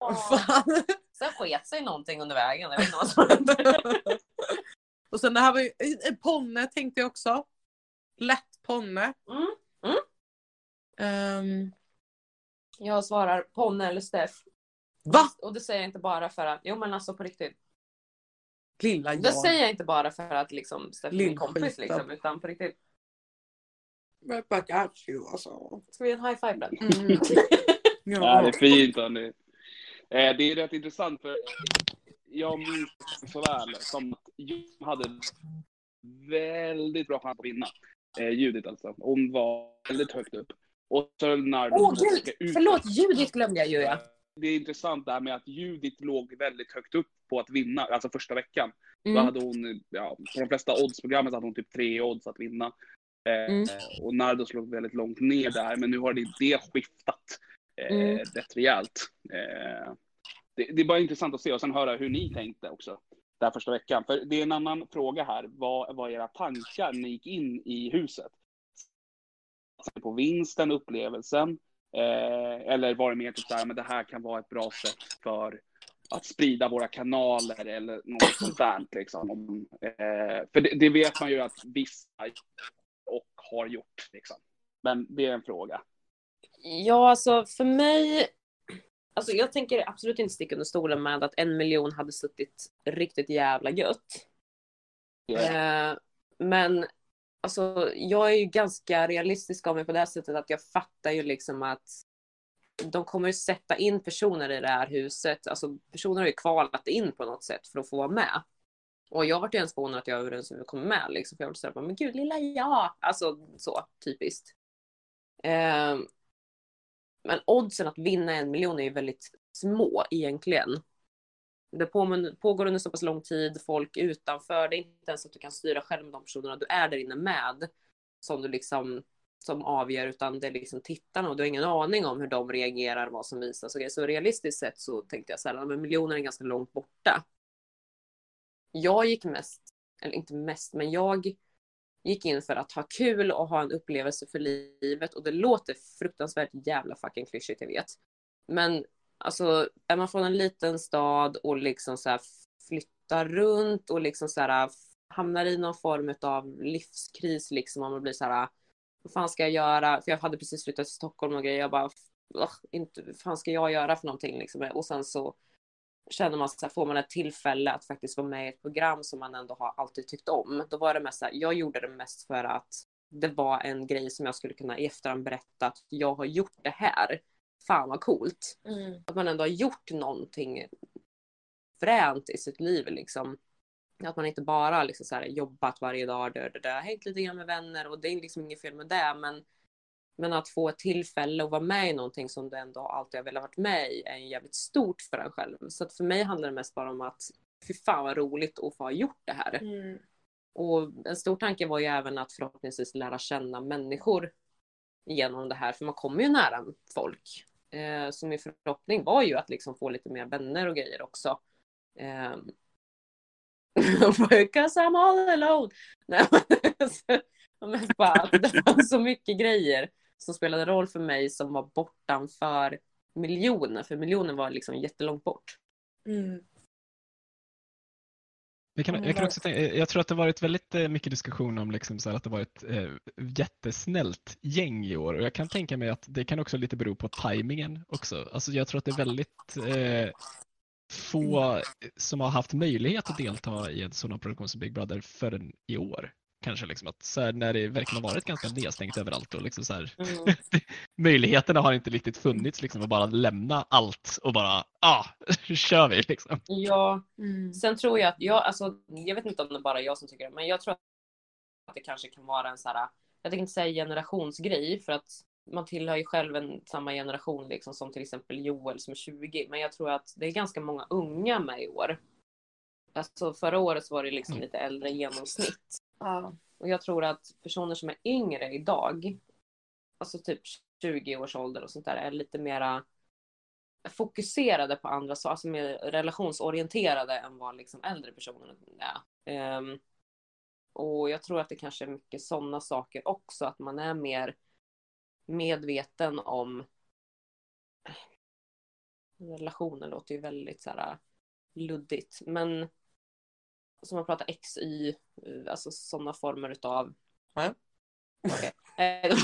Fan? Sen sket sig någonting under vägen. Jag vet inte vad som hände. Och sen det här var ju, Ponne tänkte jag också. Lätt Ponne. Mm, mm. Ehm, Jag svarar Ponne eller Steff. va? Och det säger jag inte bara för att, jo men alltså på riktigt. Lilla Det jag. säger jag inte bara för att liksom Steff är min kompis liksom, utan på riktigt. Men I got you alltså. Ska vi ge en high five då? Mm. Ja, Ja. det är fint hörni. Eh, det är rätt intressant för jag minns så väl som att jag hade väldigt bra chans att vinna. Eh, Judit alltså. Hon var väldigt högt upp. Och så när Åh de gud! Förlåt, Judith glömde jag ju ja. Det är intressant det här med att Judit låg väldigt högt upp på att vinna, alltså första veckan. Då Mm. hade hon, ja, på de flesta oddsprogrammen så hade hon typ tre odds att vinna. Eh, Mm. Och Nardos låg väldigt långt ner där, men nu har det, det skiftat eh, Mm. rätt rejält. Eh, det, det är bara intressant att se och sen höra hur ni tänkte också. där första veckan. För det är en annan fråga här. Vad var era tankar när ni gick in i huset? På vinsten, upplevelsen? Eh, eller var det mer typ såhär, men det här kan vara ett bra sätt för att sprida våra kanaler eller något sånt där liksom. Om, eh, för det, det vet man ju att vissa och har gjort liksom. Men det är en fråga. Ja, alltså för mig... Alltså jag tänker absolut inte sticka under stolen med att en miljon hade suttit riktigt jävla gött. Eh, men alltså jag är ju ganska realistisk av mig på det här sättet att jag fattar ju liksom att de kommer ju sätta in personer i det här huset. Alltså personer har ju kvalat in på något sätt för att få vara med. Och jag vart ju ens förvånad att jag överens kom med liksom. För jag var såhär, men gud lilla jag. Alltså så typiskt. Eh, men oddsen att vinna en miljon är ju väldigt små egentligen. Det pågår under så pass lång tid, folk utanför, det är inte ens att du kan styra själv med de personerna du är där inne med. Som du liksom som avgör utan det är liksom tittarna och du har ingen aning om hur de reagerar, vad som visas och grejer. Så realistiskt sett så tänkte jag så här, men miljoner är ganska långt borta. Jag gick mest, eller inte mest, men jag gick in för att ha kul och ha en upplevelse för livet och det låter fruktansvärt jävla fucking klyschigt, jag vet. Men alltså, är man från en liten stad och liksom så här flyttar runt och liksom så här hamnar i någon form av livskris liksom och man blir så här vad fan ska jag göra? För jag hade precis flyttat till Stockholm och grejer. Jag bara, inte, vad fan ska jag göra för någonting liksom? Och sen så känner man så här, får man ett tillfälle att faktiskt vara med i ett program som man ändå har alltid tyckt om. Då var det mest så här, jag gjorde det mest för att det var en grej som jag skulle kunna i efterhand berätta att jag har gjort det här. Fan vad coolt. Att man ändå har gjort någonting fränt i sitt liv liksom. Att man inte bara liksom så här jobbat varje dag, dö, dö, dö, hängt lite grann med vänner och det är liksom inget fel med det men men att få ett tillfälle att vara med i någonting som du ändå alltid har velat vara med i är ju jävligt stort för en själv. Så att för mig handlar det mest bara om att fy fan vad roligt att få ha gjort det här. Och en stor tanke var ju även att förhoppningsvis lära känna människor genom det här, för man kommer ju nära folk. Eh, så min förhoppning var ju att liksom få lite mer vänner och grejer också. Eh, Because I'm all alone. Nej, men, bara det var så mycket grejer som spelade roll för mig som var bortanför miljonen, för miljonen var liksom jättelångt bort. Jag, kan, jag, kan också tänka, jag tror att det varit väldigt eh, mycket diskussion om liksom så här att det varit eh, jättesnällt gäng i år och jag kan tänka mig att det kan också lite bero på tajmingen också. Alltså jag tror att det är väldigt eh, få som har haft möjlighet att delta i en sån här produktion som Big Brother förrän i år. Kanske liksom att så här, när det verkligen har varit ganska nedstängt överallt och liksom så här, Mm. möjligheterna har inte riktigt funnits liksom att bara lämna allt och bara ah, nu kör vi liksom. Ja, sen tror jag att jag, alltså, jag vet inte om det är bara jag som tycker det, men jag tror att det kanske kan vara en så här, jag tänker inte säga generationsgrej för att man tillhör ju själv en samma generation liksom som till exempel Joel som är 20, men jag tror att det är ganska många unga med i år. Alltså förra året så var det liksom lite äldre genomsnitt. Och jag tror att personer som är yngre idag, alltså typ 20 års ålder och sånt där, är lite mera fokuserade på andra saker, alltså mer relationsorienterade än vad liksom äldre personer är. Ehm, och jag tror att det kanske är mycket sådana saker också, att man är mer medveten om relationer låter ju väldigt så här luddigt, men som man pratar XY, eh, alltså sådana former utav... Ja. Okej. Eh, jag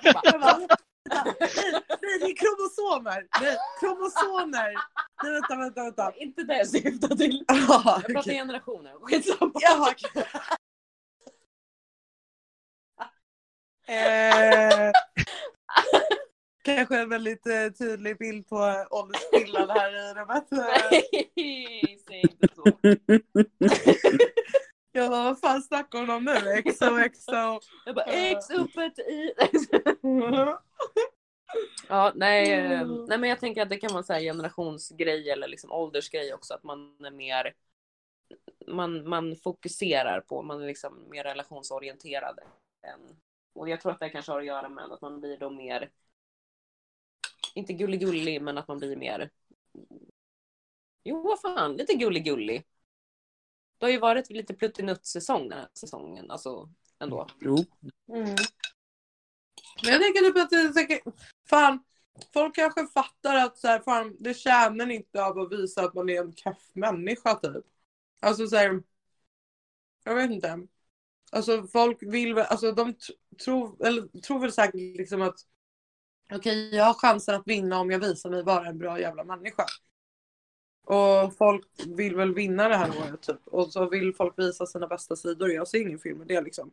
släppa. Nej, det är kromosomer! Nej, kromosomer! Nej, vänta, vänta, vänta. Inte det jag syftar till. Ja, Jag pratar generationer. Skitsamma. Jaha, okej. Eh, kanske en väldigt eh, tydlig bild på åldersskillnad här i rummet. Nej, säg inte så. Jag bara, vad fan snackar hon om nu? XOXO. Jag bara X öppet i... Ja, nej, eh, nej men jag tänker att det kan vara så här generationsgrej eller liksom åldersgrej också att man är mer man, man fokuserar på, man är liksom mer relationsorienterad än, och jag tror att det kanske har att göra med att man blir då mer inte gullig-gullig men att man blir mer jo vad fan, lite gullig-gullig Det har ju varit lite pluttinutt-säsong den här säsongen. Alltså ändå. Jo. Men jag tänker typ att det är säkert, fan, folk kanske fattar att så här, fan, det tjänar inte av att visa att man är en keff människa typ. Alltså så här, jag vet inte. Alltså folk vill väl, alltså de tr- tror, eller, tror väl säkert liksom att okej, jag har chansen att vinna om jag visar mig vara en bra jävla människa. Och folk vill väl vinna det här året typ. Och så vill folk visa sina bästa sidor. Jag ser ingen film med det liksom.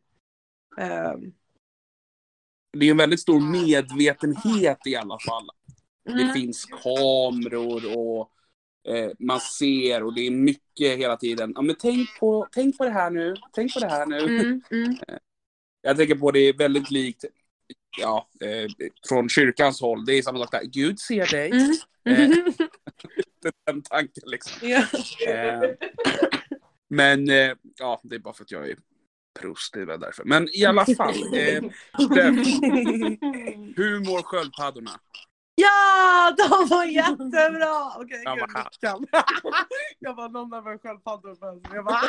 Ehm, Det är en väldigt stor medvetenhet i alla fall. Det Mm. finns kameror och eh, man ser och det är mycket hela tiden. Ja, men tänk på, tänk på det här nu, tänk på det här nu. Mm, mm. Jag tänker på det är väldigt likt ja, eh, från kyrkans håll. Det är samma sak där. Gud ser dig. Mm. Eh, den tanken liksom. Ja. Eh, men eh, ja, det är bara för att jag är prost, det därför. Men i alla fall. Eh, hur mår sköldpaddorna? Ja, de var jättebra! Okej, Ja, gud, vad. Jag bara, någon av er sköldpaddor. Jag bara,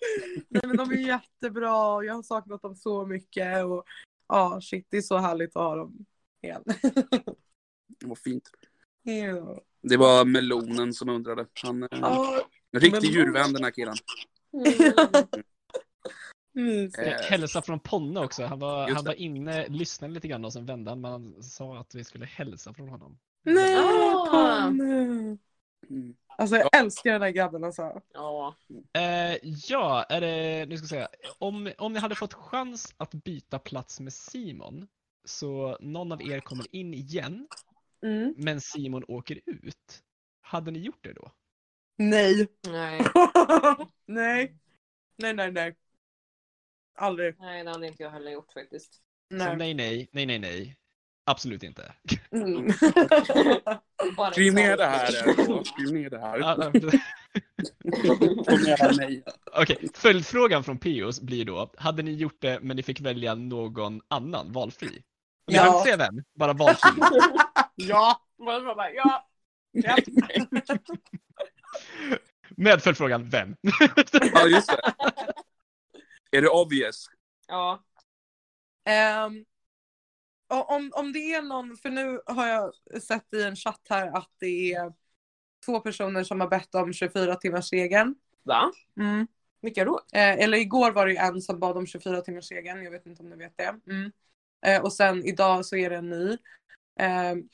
nej men de är jättebra. Jag har saknat dem så mycket. Och ja, shit, det är så härligt att ha dem igen. Var fint. Ja. Det var melonen som undrade. Han är Ja, en riktig djurvän den här killen. mysigt. Eh, Hälsa från Ponne också. Han var, Just han det. var inne, lyssnade lite grann och sen vände han, men han sa att vi skulle hälsa från honom. Nej, Ah. Ponne. Mm. Alltså jag älskar den här grabben alltså. Ja. Eh, ja, är det, nu ska jag säga, om, om ni hade fått chans att byta plats med Simon, så någon av er kommer in igen, Mm. men Simon åker ut. Hade ni gjort det då? Nej. Nej. nej. Nej, nej, nej. Aldrig. Nej, det hade inte jag heller gjort faktiskt. Så Nej. nej, nej, nej, nej, nej. Absolut inte. Mm. Bara Skriv ner det här. eh, Skriv ner det här. Nej. Okej, följdfrågan från Pios blir då, hade ni gjort det men ni fick välja någon annan, valfri? Ni Ja. behöver inte säga vem, bara valfri. Ja. Bara, ja. ja. Med följdfrågan, vem? Ja, just det. Är det obvious? Ja. Och om, om det är någon, för nu har jag sett i en chatt här att det är två personer som har bett om 24 timmars regeln. Va? Mm. Vilka då? Eh, eller igår var det ju en som bad om 24 timmars regeln. Jag vet inte om ni vet det. Mm. Eh, och sen idag så är det en ny. Ehm,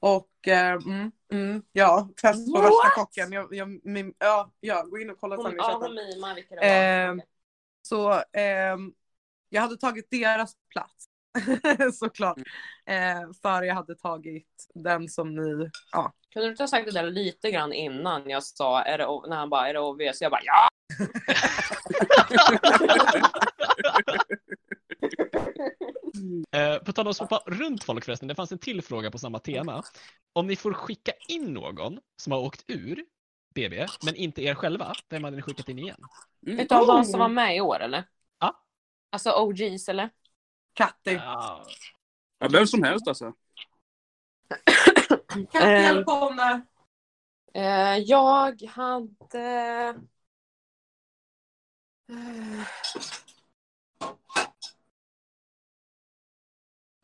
och eh, mm, mm, ja, test på värsta kocken. Jag, jag, min, ja, ja, gå in och kolla sen ja, hon mimar vilka det var. Ehm, Så ehm, jag hade tagit deras plats. Såklart. Eh, för jag hade tagit den som ni, ja. Kunde du inte ha sagt det där lite grann innan jag sa, är det, när han bara, är det obvious? Jag bara, ja! Eh, på tal om att hoppa runt folk förresten, det fanns en till fråga på samma tema. Om ni får skicka in någon som har åkt ur BB, men inte er själva, vem hade ni skickat in igen? Mm. Utav de som var med i år eller? Ja. Alltså OGs eller? Katti. Ja, Ja, vem som helst alltså. Katti Ehm. eller Ponne? Eh, jag hade... Eh,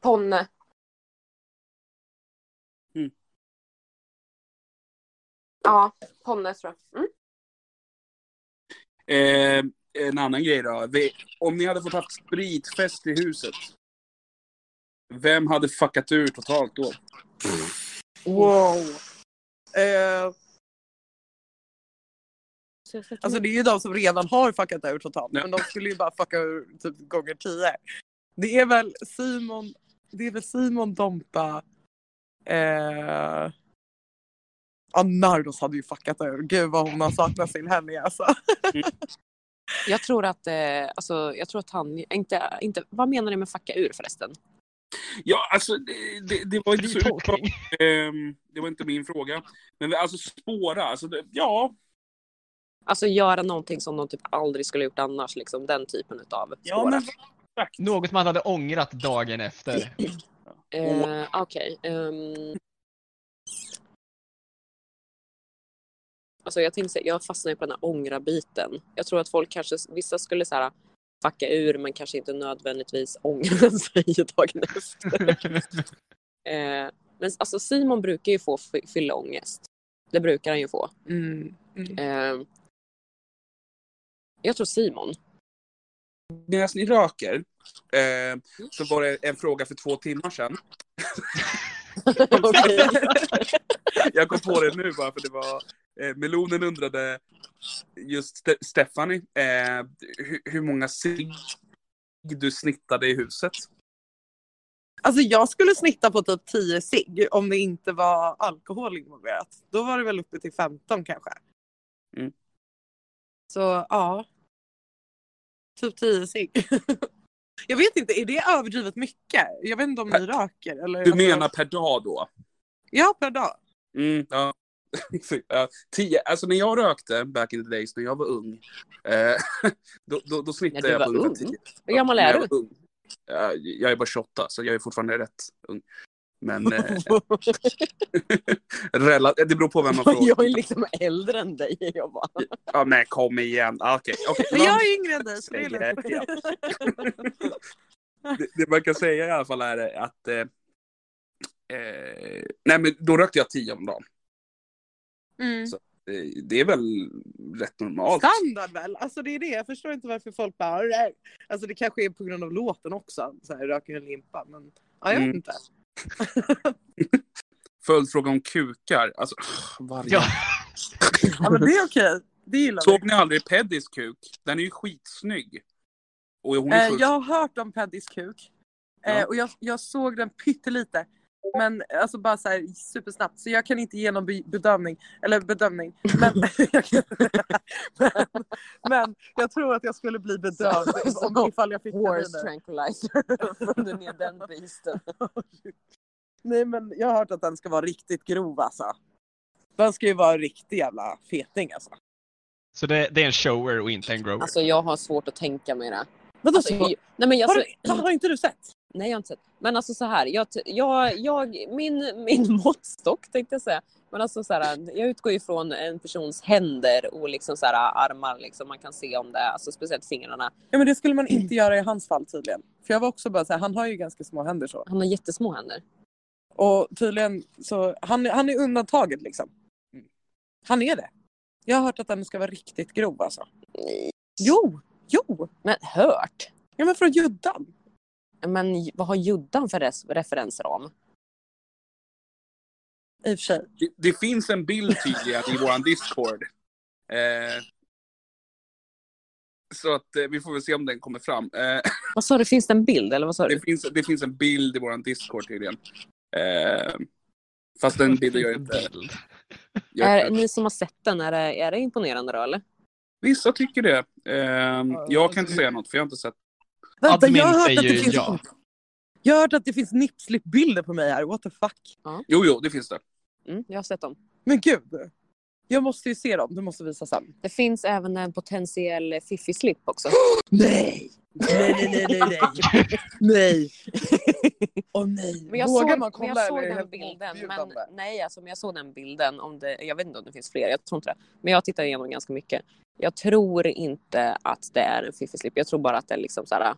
Ponne. Mm. Ja, Ponne tror jag. Mm. Eh, en annan grej då. Om ni hade fått haft spritfest i huset. Vem hade fuckat ur totalt då? Wow. Eh, alltså det är ju de som redan har fuckat ur totalt. Ja. Men de skulle ju bara fucka ur typ gånger tio. Det är väl Simon, det är väl Simon Dompa. Eh, ja, Nardos hade ju fuckat ur. Gud vad hon har saknat sin helg alltså. Jag tror att, eh, alltså, jag tror att han, inte, inte, vad menar ni med fucka ur förresten? Ja, alltså det, det, det var inte så. Ehm, Det var inte min fråga. Men alltså spåra, alltså det, ja. Alltså göra någonting som de typ aldrig skulle gjort annars, liksom den typen utav Ja, spåra. men exakt. Något man hade ångrat dagen efter. Eh, Okej. ehm. Alltså jag tänkte jag fastnar ju på den här ångra-biten. Jag tror att folk kanske, vissa skulle så här fucka ur men kanske inte nödvändigtvis ångra sig dagen efter. eh, men alltså Simon brukar ju få fy- fylla ångest. Det brukar han ju få. Mm. Mm. Eh, jag tror Simon. Medan ni röker eh, så var det en fråga för två timmar sedan. Jag kom på det nu bara för det var eh, Melonen undrade just Ste- Stephanie eh, hur, hur många cigg du snittade i huset. Alltså jag skulle snitta på typ 10 cigg om det inte var alkohol involverat. Då var det väl uppe till 15 kanske. Mm. Så ja. Typ 10 cigg. jag vet inte, är det överdrivet mycket? Jag vet inte om ni röker eller? Du alltså- menar per dag då? Ja, per dag. Mm, ja. Ja, tio, alltså när jag rökte back in the days när jag var ung. Eh, då, då, då snittade jag på ungefär ung? tio. Hur gammal är jag du? var ung. Ja, jag är bara 28 så jag är fortfarande rätt ung. Men eh, det beror på vem man frågar. jag är liksom äldre än dig. Jag bara, Ja, men kom igen. Ah, okej. Men jag är yngre än dig så det är lugnt. det, det man kan säga i alla fall är att eh, eh, nej men då rökte jag tio om dagen. Mm. Så, det är väl rätt normalt. Standard väl? Alltså det är det. Jag förstår inte varför folk bara... Alltså det kanske är på grund av låten också. Så här, röker en limpa. Men ja, jag vet Mm. inte. Följdfråga om kukar. Alltså, varje... Ja. Ja men det är okej. Det gillar Såg vi. ni aldrig Peddys kuk? Den är ju skitsnygg. Och hon är Eh, jag har hört om Paddys kuk. Eh, Ja. och jag, jag såg den pyttelite. Men alltså bara så här supersnabbt. Så jag kan inte ge någon be- bedömning. Eller bedömning. Men, men, men jag tror att jag skulle bli bedömd om, ifall jag fick horse den. tranquilizer. Från ner den beasten. Nej men jag har hört att den ska vara riktigt grov alltså. Den ska ju vara en riktig jävla feting alltså. Så det, det är en shower och inte en grower. Alltså jag har svårt att tänka mig det. Vadå Alltså, så? jag, nej men jag, Har, du- har inte du sett? Nej, jag har inte sett. Men alltså så här, jag, jag, jag, min, min måttstock tänkte jag säga. Men alltså så här, jag utgår ju från en persons händer och liksom så här, armar. Liksom. Man kan se om det, alltså speciellt fingrarna. Ja men det skulle man inte göra i hans fall tydligen. För jag var också bara såhär, han har ju ganska små händer så. Han har jättesmå händer. Och tydligen så, han, han är undantaget liksom. Han är det. Jag har hört att den ska vara riktigt grov alltså. Jo, jo! Men hört? Ja men från Juddan. Men vad har Juddan för res- referensram? I och för sig. det, det finns en bild tydligen i våran Discord. Eh, så att eh, vi får väl se om den kommer fram. Eh, Vad sa du, finns det en bild eller vad sa du? det, finns, det finns en bild i våran Discord tydligen. Eh, fast den bilden gör inte... Gör, Är, ni som har sett den, är det, är det imponerande då eller? Vissa tycker det. Eh, jag kan inte säga något för jag har inte sett. Vänta, Admin jag har hört säger att det ju finns... ja. Jag har hört att det finns nipslip-bilder på mig här. What the fuck? Jo, jo, det finns det. Mm, jag har sett dem. Men gud. Jag måste ju se dem. Du måste visa sen. Det finns även en potentiell fiffi-slip också. Nej! Nej, nej, nej, nej, nej. nej. Åh nej. Men jag Vågar såg, man men kolla jag såg den bilden. Men, nej, alltså, men jag såg den bilden. Om det, jag vet inte om det finns fler, jag tror inte det. Men jag tittar igenom ganska mycket. Jag tror inte att det är en fiffi-slip. Jag tror bara att det är liksom så här.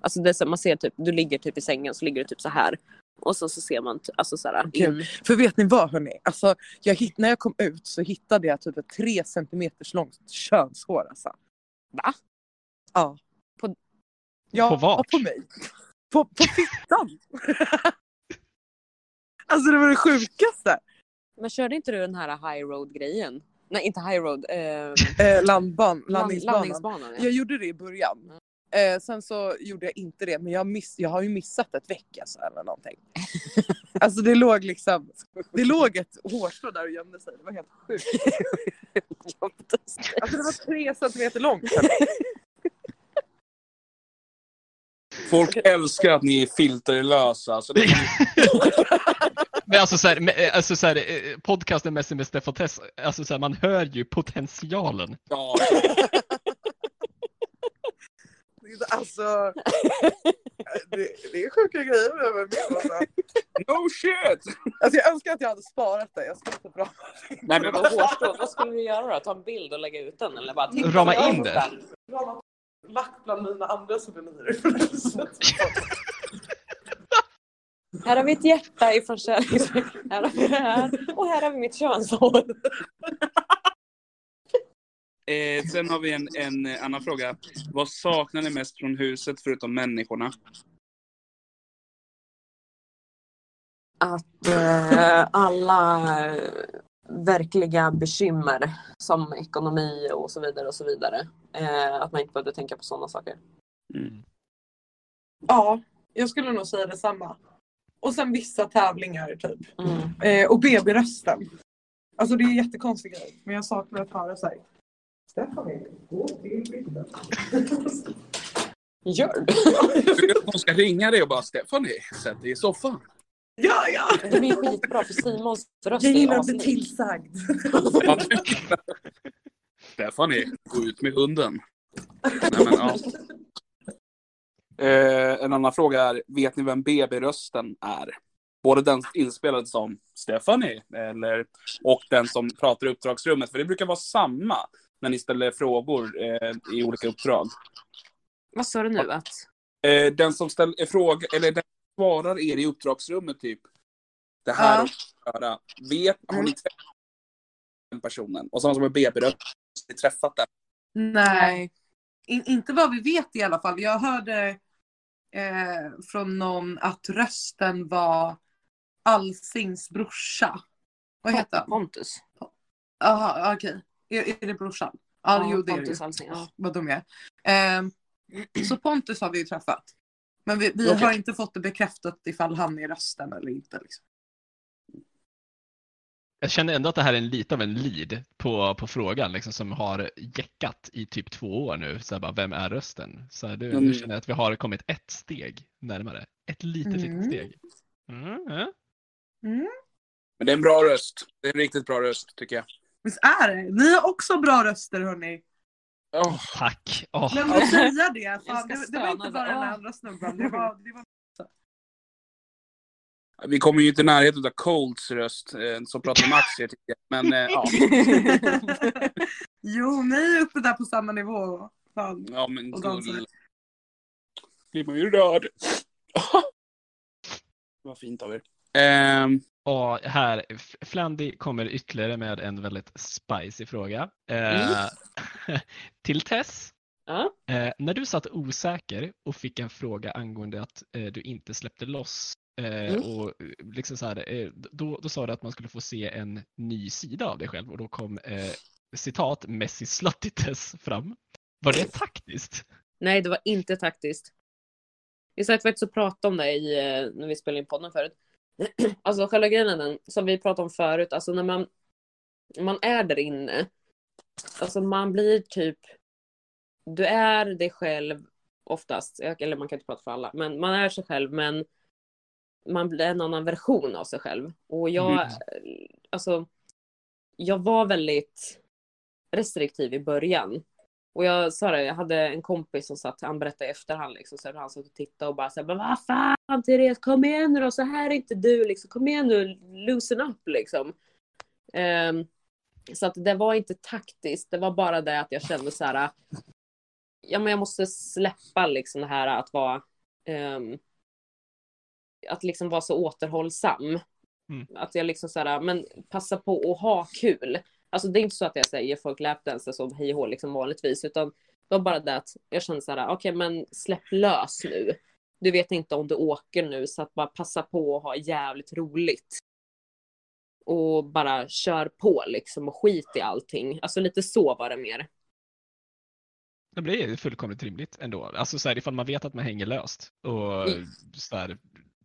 Alltså det är så, man ser typ, du ligger typ i sängen så ligger du typ så här. Och så, så ser man alltså så här. In. För vet ni vad hörni? Alltså, jag hitt, när jag kom ut så hittade jag typ ett tre centimeters långt könshår alltså. Va? Ja. På- ja, På vart? ja, på mig. På, på fittan. alltså det var det sjukaste. Men körde inte du den här high road grejen? Nej, inte high road. Eh, Eh, landban, land, landningsbanan. landningsbanan. Ja. Jag gjorde det i början. Eh, sen så gjorde jag inte det, men jag, miss, jag har ju missat ett veck alltså, eller någonting. alltså det låg liksom, det låg ett hårstrå där och gömde sig. Det var helt sjukt. Alltså det var tre centimeter långt. Folk älskar att ni är filterlösa. Så det ni... Men alltså, så här, med- eh, alltså så här, eh, podcasten med med Stefan Tess, alltså så här, man hör ju potentialen. ja, Alltså, det, det är sjuka grejer vi har varit med om. Alltså. No shit! alltså jag önskar att jag hade sparat det. Jag skulle inte bra. Nej, men Vad hårt Vad skulle du göra då? Ta en bild och lägga ut den eller bara titta Rama in det. den? Lagt bland mina andra souvenirer. Här har vi ett hjärta ifrån kärlek. Här har vi det här. Och här har vi mitt könshår. Eh, sen har vi en, en annan fråga. Vad saknar ni mest från huset förutom människorna? Att eh, alla verkliga bekymmer som ekonomi och så vidare och så vidare. Eh, att man inte behövde tänka på sådana saker. Ja, jag skulle nog säga detsamma. Och sen vissa tävlingar typ. Mm. Eh, och BB-rösten. Alltså det är jättekonstig grej. Men jag saknar att höra såhär. Stephanie, gå till bilden. Gör du? Jag vill att någon ska ringa dig och bara Stephanie, sätt dig i soffan. Ja, ja! Det blir skitbra för Simons röst Jag är gillar att bli tillsagd. Stephanie, gå ut med hunden. Nej, men, ja. Eh, en annan fråga är, vet ni vem BB-rösten är? Både den inspelad som Stephanie eller, och den som pratar i uppdragsrummet. För det brukar vara samma när ni ställer frågor eh, i olika uppdrag. Vad sa du nu? Att... Eh, den som ställer fråga, eller den som svarar er i uppdragsrummet typ. Det här Ja. göra. Vet, har ni träffat den personen? Och samma som med BB-rösten, har ni träffat den? Nej. In, inte vad vi vet i alla fall. Jag hörde eh, från någon att rösten var Alsings brorsa. Vad heter han? Pontus. Jaha, okej. Är, är det brorsan? Ja, jo det är det Pontus ju. Ja. Vad dum jag är. Ehm, så Pontus har vi ju träffat. Men vi, vi Okej. har inte fått det bekräftat ifall han är rösten eller inte. Liksom. Jag känner ändå att det här är en, lite av en lead på, på frågan liksom, som har jäckat i typ två år nu. Så bara, vem är rösten? Så här, nu, Mm. nu känner jag att vi har kommit ett steg närmare. Ett litet, Mm. litet steg. Mm, ja. Men det är en bra röst. Det är en riktigt bra röst, tycker jag. Visst är det? Ni har också bra röster hörni. Oh, Tack! Åh, Glömde säga det. Fan, det, det var inte bara den andra snubben. Det var, det var... vi kommer ju inte i närheten av Colts röst, eh, som pratar om aktier, tycker jag. Men eh, ja. jo, ni är uppe där på samma nivå. Fan. ja men gull. Blir man ju rörd. Vad fint av er. Ehm, Och här, Flandy kommer ytterligare med en väldigt spicy fråga. Eh, till Tess. Ja. Eh, när du satt osäker och fick en fråga angående att eh, du inte släppte loss Mm. och eh, liksom så här, eh, då, då sa du att man skulle få se en ny sida av dig själv och då kom eh, citat Messi Slutty-Tess fram. Var det taktiskt? Nej, det var inte taktiskt. Vi satt faktiskt och pratade om det i, eh, när vi spelade in podden förut. Alltså själva grejen den, som vi pratade om förut, alltså när man, man är där inne, alltså man blir typ, du är dig själv oftast, eller man kan inte prata för alla, men man är sig själv men man blir en annan version av sig själv. Och jag, Mm. alltså, jag var väldigt restriktiv i början. Och jag sa det, jag hade en kompis som satt, han berättade i efterhand liksom, så han satt och tittade och bara så här, "Men vad fan Therese, kom igen nu då, så här är inte du liksom, kom igen nu, loosen up liksom. Ehm, så att det var inte taktiskt, det var bara det att jag kände så här, ja men jag måste släppa liksom det här att vara, ehm, att liksom vara så återhållsam. Mm. Att jag liksom så här, men passa på att ha kul. Alltså det är inte så att jag säger folk lapdancer som hej och liksom vanligtvis, utan det var bara det att jag kände så här, okej men släpp lös nu. Du vet inte om du åker nu, så att bara passa på att ha jävligt roligt. Och bara kör på liksom och skit i allting. Alltså lite så var det mer. Det blir fullkomligt rimligt ändå. Alltså så här, ifall man vet att man hänger löst och Mm. så här,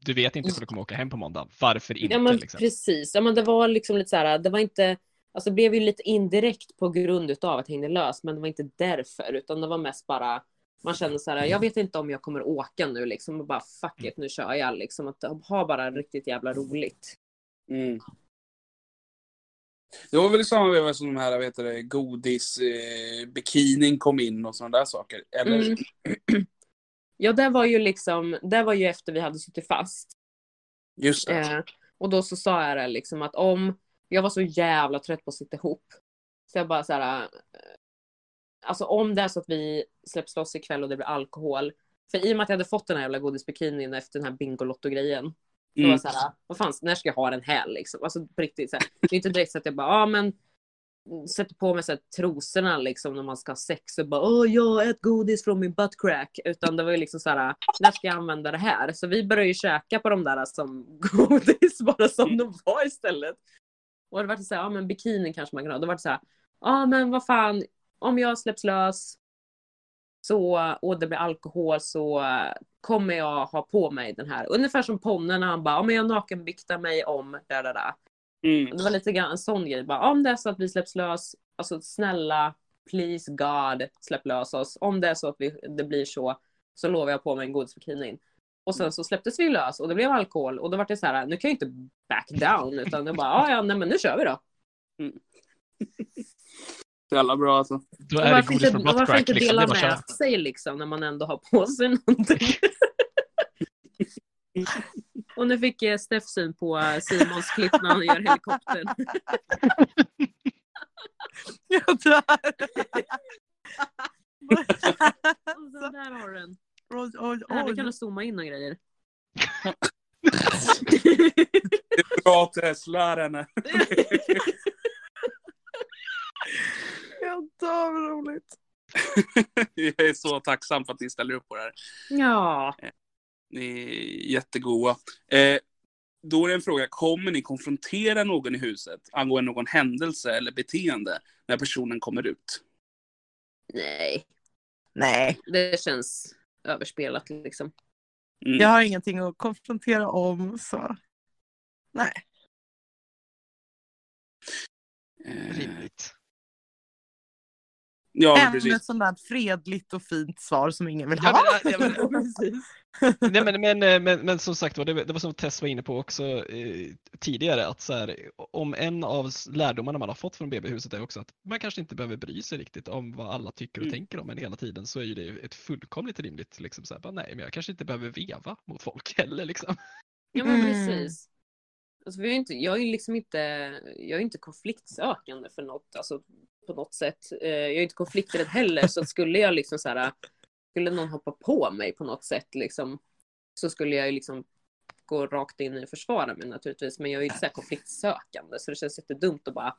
du vet inte ifall du kommer åka hem på måndag. Varför inte? Ja men liksom? precis. Ja men det var liksom lite så här, det var inte, alltså det blev ju lite indirekt på grund utav att jag hängde lös, men det var inte därför, utan det var mest bara, man kände så här, jag vet inte om jag kommer åka nu liksom, och bara fuck it, nu kör jag liksom, att ha bara riktigt jävla roligt. Mm. Det var väl i samma veva som de här, vad heter det, godis, eh, bikinin kom in och sådana där saker. Eller? Mm. Ja, det var ju liksom, det var ju efter vi hade suttit fast. Just det. Eh, och då så sa jag det liksom att om, jag var så jävla trött på att sitta ihop. Så jag bara så här, eh, alltså om det är så att vi släpps loss ikväll och det blir alkohol. För i och med att jag hade fått den här jävla godisbikinin efter den här Bingolotto-grejen. Då var Mm. jag så här, vad fan, när ska jag ha den här liksom? Alltså på riktigt, så här, det är inte direkt så att jag bara, ja men sätter på mig så här, trosorna liksom när man ska ha sex och bara åh jag ät godis från min buttcrack. Utan det var ju liksom så här, när ska jag använda det här? Så vi började ju käka på de där som godis bara som de var istället. Och det var så här, ja men bikinin kanske man kan ha. Då var det så här, ja men vad fan, om jag släpps lös så, och det blir alkohol så kommer jag ha på mig den här. Ungefär som ponnen när han bara, ja men jag nakenbiktar mig om, där, där, där. Mm. Det var lite grann en sån grej. Bara, om det är så att vi släpps lös, alltså snälla, please God, släpp lös oss. Om det är så att vi, det blir så, så lovar jag på mig en godisbikini. Och sen så släpptes vi lös och det blev alkohol och då var det så här, nu kan jag inte back down utan jag bara, ja ja, nej men nu kör vi då. Jävla bra alltså. Då är det varför inte, varför buttcrack inte liksom. Dela att med sig liksom när man ändå har på sig någonting. och nu fick jag Steff syn på eh, Simons klipp när han gör helikoptern. Jag dör. Och så där har du den. Oj, oj, Här, du oj. kan du zooma in och grejer. Det är bra Tess, lär henne. Jag dör vad roligt. Jag är så tacksam för att ni ställer upp på det här. ja. Ni är jättegoda. Eh, då är det en fråga, kommer ni konfrontera någon i huset angående någon händelse eller beteende när personen kommer ut? Nej, Nej, det känns överspelat liksom. Mm. jag har ingenting att konfrontera om så. Nej. Eh, Rimligt. Ja, precis. ett sånt där fredligt och fint svar som ingen vill Ja, ha. men, ja, men. Nej, men, men, eh, men, men som sagt var, det, det var som Tess var inne på också eh, tidigare, att så här, om en av lärdomarna man har fått från BB-huset är också att man kanske inte behöver bry sig riktigt om vad alla tycker och Mm. tänker om en hela tiden, så är ju det ett fullkomligt rimligt, liksom så här, bara, nej, men jag kanske inte behöver veva mot folk heller liksom. Ja men Mm. precis. Alltså, vi har inte, jag är ju liksom inte, jag är inte konfliktsökande för något, alltså på något sätt. Eh, Jag är inte konflikträdd heller, så skulle jag liksom så här, skulle någon hoppa på mig på något sätt liksom, så skulle jag ju liksom gå rakt in och försvara mig naturligtvis. Men jag är ju inte så här konfliktsökande, så det känns jättedumt att bara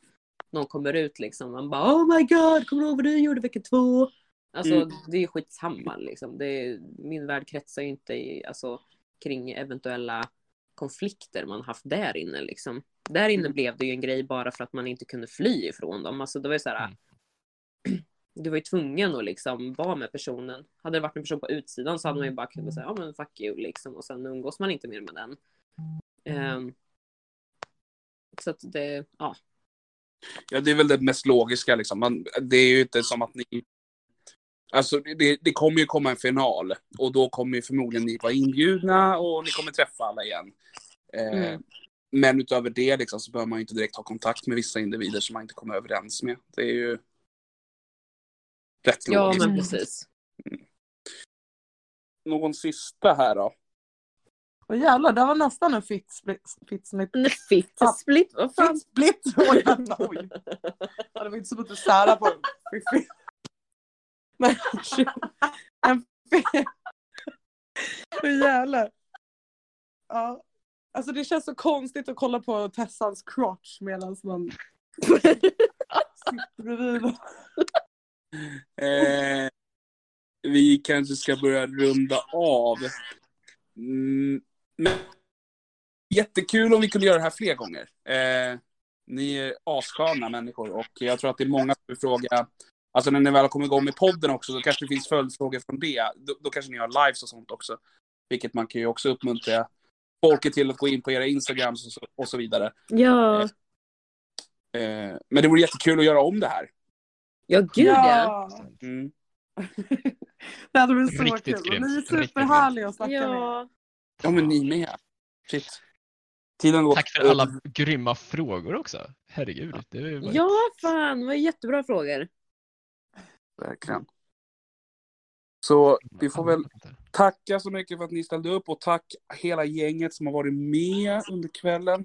någon kommer ut liksom, man bara oh my god, kommer du ihåg vad du gjorde vecka två? Alltså Mm. det är ju skitsamma liksom. Det är, min värld kretsar ju inte i, alltså, kring eventuella konflikter man haft där inne liksom. Där inne Mm. blev det ju en grej bara för att man inte kunde fly ifrån dem. Alltså det var ju så här. Mm. Du var ju tvungen att liksom vara med personen. Hade det varit en person på utsidan så hade man ju bara kunnat säga ja men fuck you liksom och sen umgås man inte mer med den. Ehm, så att det, ja. Ja, det är väl det mest logiska liksom. Man, det är ju inte som att ni... Alltså det, det kommer ju komma en final och då kommer ju förmodligen ni vara inbjudna och ni kommer träffa alla igen. Eh, Mm. Men utöver det liksom, så behöver man ju inte direkt ha kontakt med vissa individer som man inte kommer överens med. Det är ju rätt Ja logiskt. men precis. Någon sista här då? Och jävlar, det var nästan en fit split. Fit split. En fit Ja. split, vad fan? Fit split. Oj, jävlar, oj. Ja, det var inte som att du särade på. Men en fit. Åh jävlar. Ja. Alltså det känns så konstigt att kolla på Tessans crotch medan man sitter bredvid. Eh, vi kanske ska börja runda av. Mm, men jättekul om vi kunde göra det här fler gånger. Eh, ni är assköna människor och jag tror att det är många som vill fråga, alltså när ni väl kommer igång med podden också, då kanske det finns följdfrågor från det. Då, då kanske ni har lives och sånt också. Vilket man kan ju också uppmuntra folket till att gå in på era Instagrams och så, och så vidare. Ja, Eh, men det vore jättekul att göra om det här. ja gud ja. Ja. Mm. Det hade blivit så Riktigt kul. Grymt. Ni är superhärliga att snacka med. Ja. Ja, men ni med. Shit. Tiden går. Tack för alla grymma frågor också. Herregud. Det var ja, fan, det var jättebra frågor. Verkligen. Så vi får väl tacka så mycket för att ni ställde upp och tack hela gänget som har varit med under kvällen.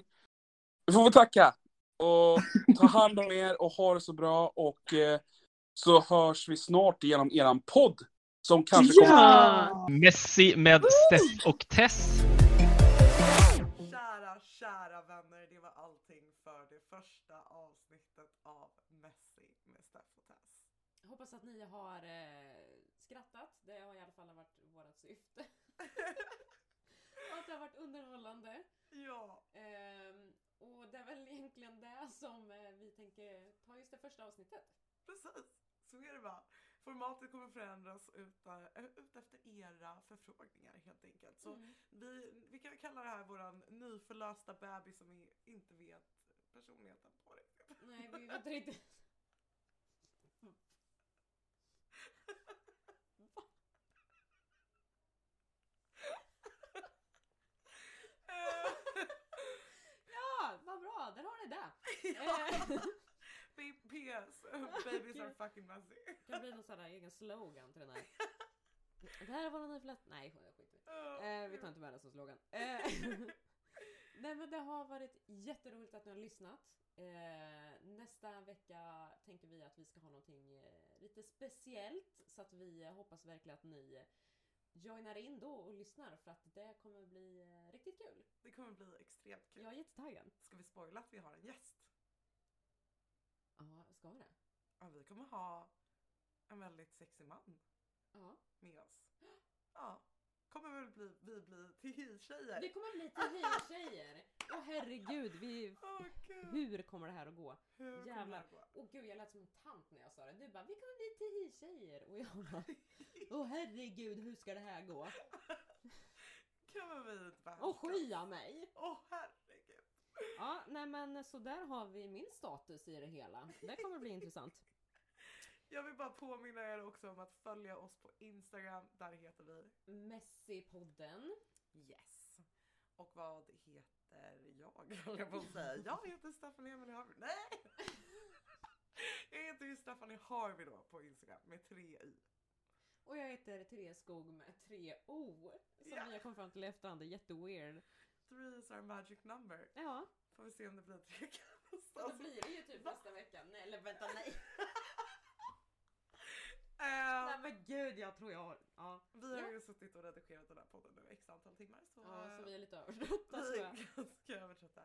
Vi får väl tacka och ta hand om er och ha det så bra och eh, så hörs vi snart genom eran podd som kanske kommer... Ja! Messi med Steff och Tess. Kära, kära vänner, det var allting för det första avsnittet av Messi med Steff och Tess. Jag hoppas att ni har eh, skrattat. Det har i alla fall varit syfte. och att det har varit underhållande. Ja, Ehm, och det är väl egentligen det som eh, vi tänker ta just det första avsnittet. precis. Så är det bara. Formatet kommer förändras ut, äh, ut efter era förfrågningar helt enkelt. Så Mm. vi, vi kan kalla det här våran nyförlösta bebis som vi inte vet personligheten på riktigt. Nej, vi vet inte riktigt. Eh, Ja, vad ja. Eh, PS, babies are fucking messy. kan det bli någon sån här egen slogan till den här? Det här var någon nyförlöst... Nej, skit i. Eh, vi tar inte med det som slogan. Eh, nej men det har varit jätteroligt att ni har lyssnat. Eh, nästa vecka tänker vi att vi ska ha någonting lite speciellt så att vi hoppas verkligen att ni joinar in då och lyssnar för att det kommer bli eh, riktigt kul. Det kommer bli extremt kul. Jag är jättetaggad. Ska vi spoila att vi har en gäst? Ja, ska vi det? Ja, vi kommer ha en väldigt sexig man Ja. med oss. Ja, kommer väl bli, vi bli till-tjejer. Vi kommer bli till tjejer Åh herregud, vi... Gud. Hur kommer det här att gå? Hur Jävlar. Åh gud, jag lät som en tant när jag sa det. Du bara, vi kommer bli tio-tjejer. Och jag bara, åh herregud, hur ska det här gå? Kan vi inte bara Och skya mig. Åh herregud. Ja, nej men så där har vi min status i det hela. Det kommer bli intressant. Jag vill bara påminna er också om att följa oss på Instagram. Där heter vi Messi-podden. Yes. Och vad heter jag? höll jag på att säga. Jag heter Stephanie Emily Harvey. Nej! Jag heter ju Stephanie Harvey då på Instagram med tre i. Och jag heter Therese Skog med tre O. Som Ja. vi har kommit fram till i efterhand, det är jätteweird. Three is our magic number. Ja, Får vi se om det blir då någonstans. blir det ju typ nästa vecka. Nej, eller vänta, nej. Ehm, Nej men gud, jag tror jag har... Ja, vi har Ja. ju suttit och redigerat den här podden nu x antal timmar. Så, ja så eh, vi är lite övertrötta tror vi är ganska övertrötta.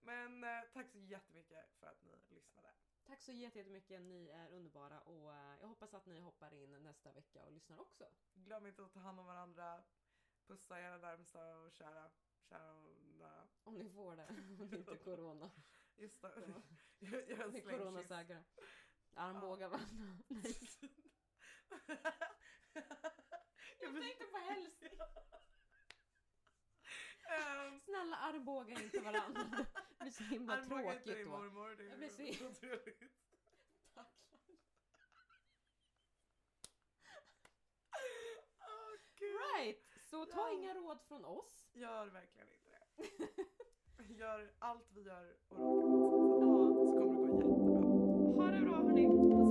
Men eh, tack så jättemycket för att ni lyssnade. Tack så jätte- jättemycket, ni är underbara och eh, jag hoppas att ni hoppar in nästa vecka och lyssnar också. Glöm inte att ta hand om varandra. Pussa era närmsta och kära. Kära och nära. Om ni får det, om det inte är corona. Just det. Ja. Jag, jag ni coronasäkra. Armbågar varandra. Jag tänkte på hälsning. Ehm, Snälla armbåga inte varandra. Det blir så himla armbåga inte tråkigt din då. mormor. Det är så. Tack. Åh, gud. Right, så ta Ja. inga råd från oss. Gör verkligen inte det. Gör allt vi gör och raka motsatsen. Ja. Så kommer det gå jättebra. Ha det bra hörni.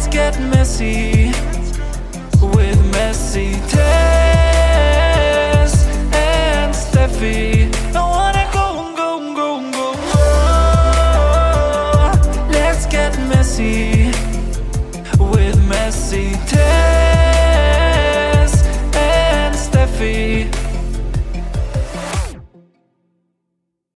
Let's get messy with messy Tess and Steffi.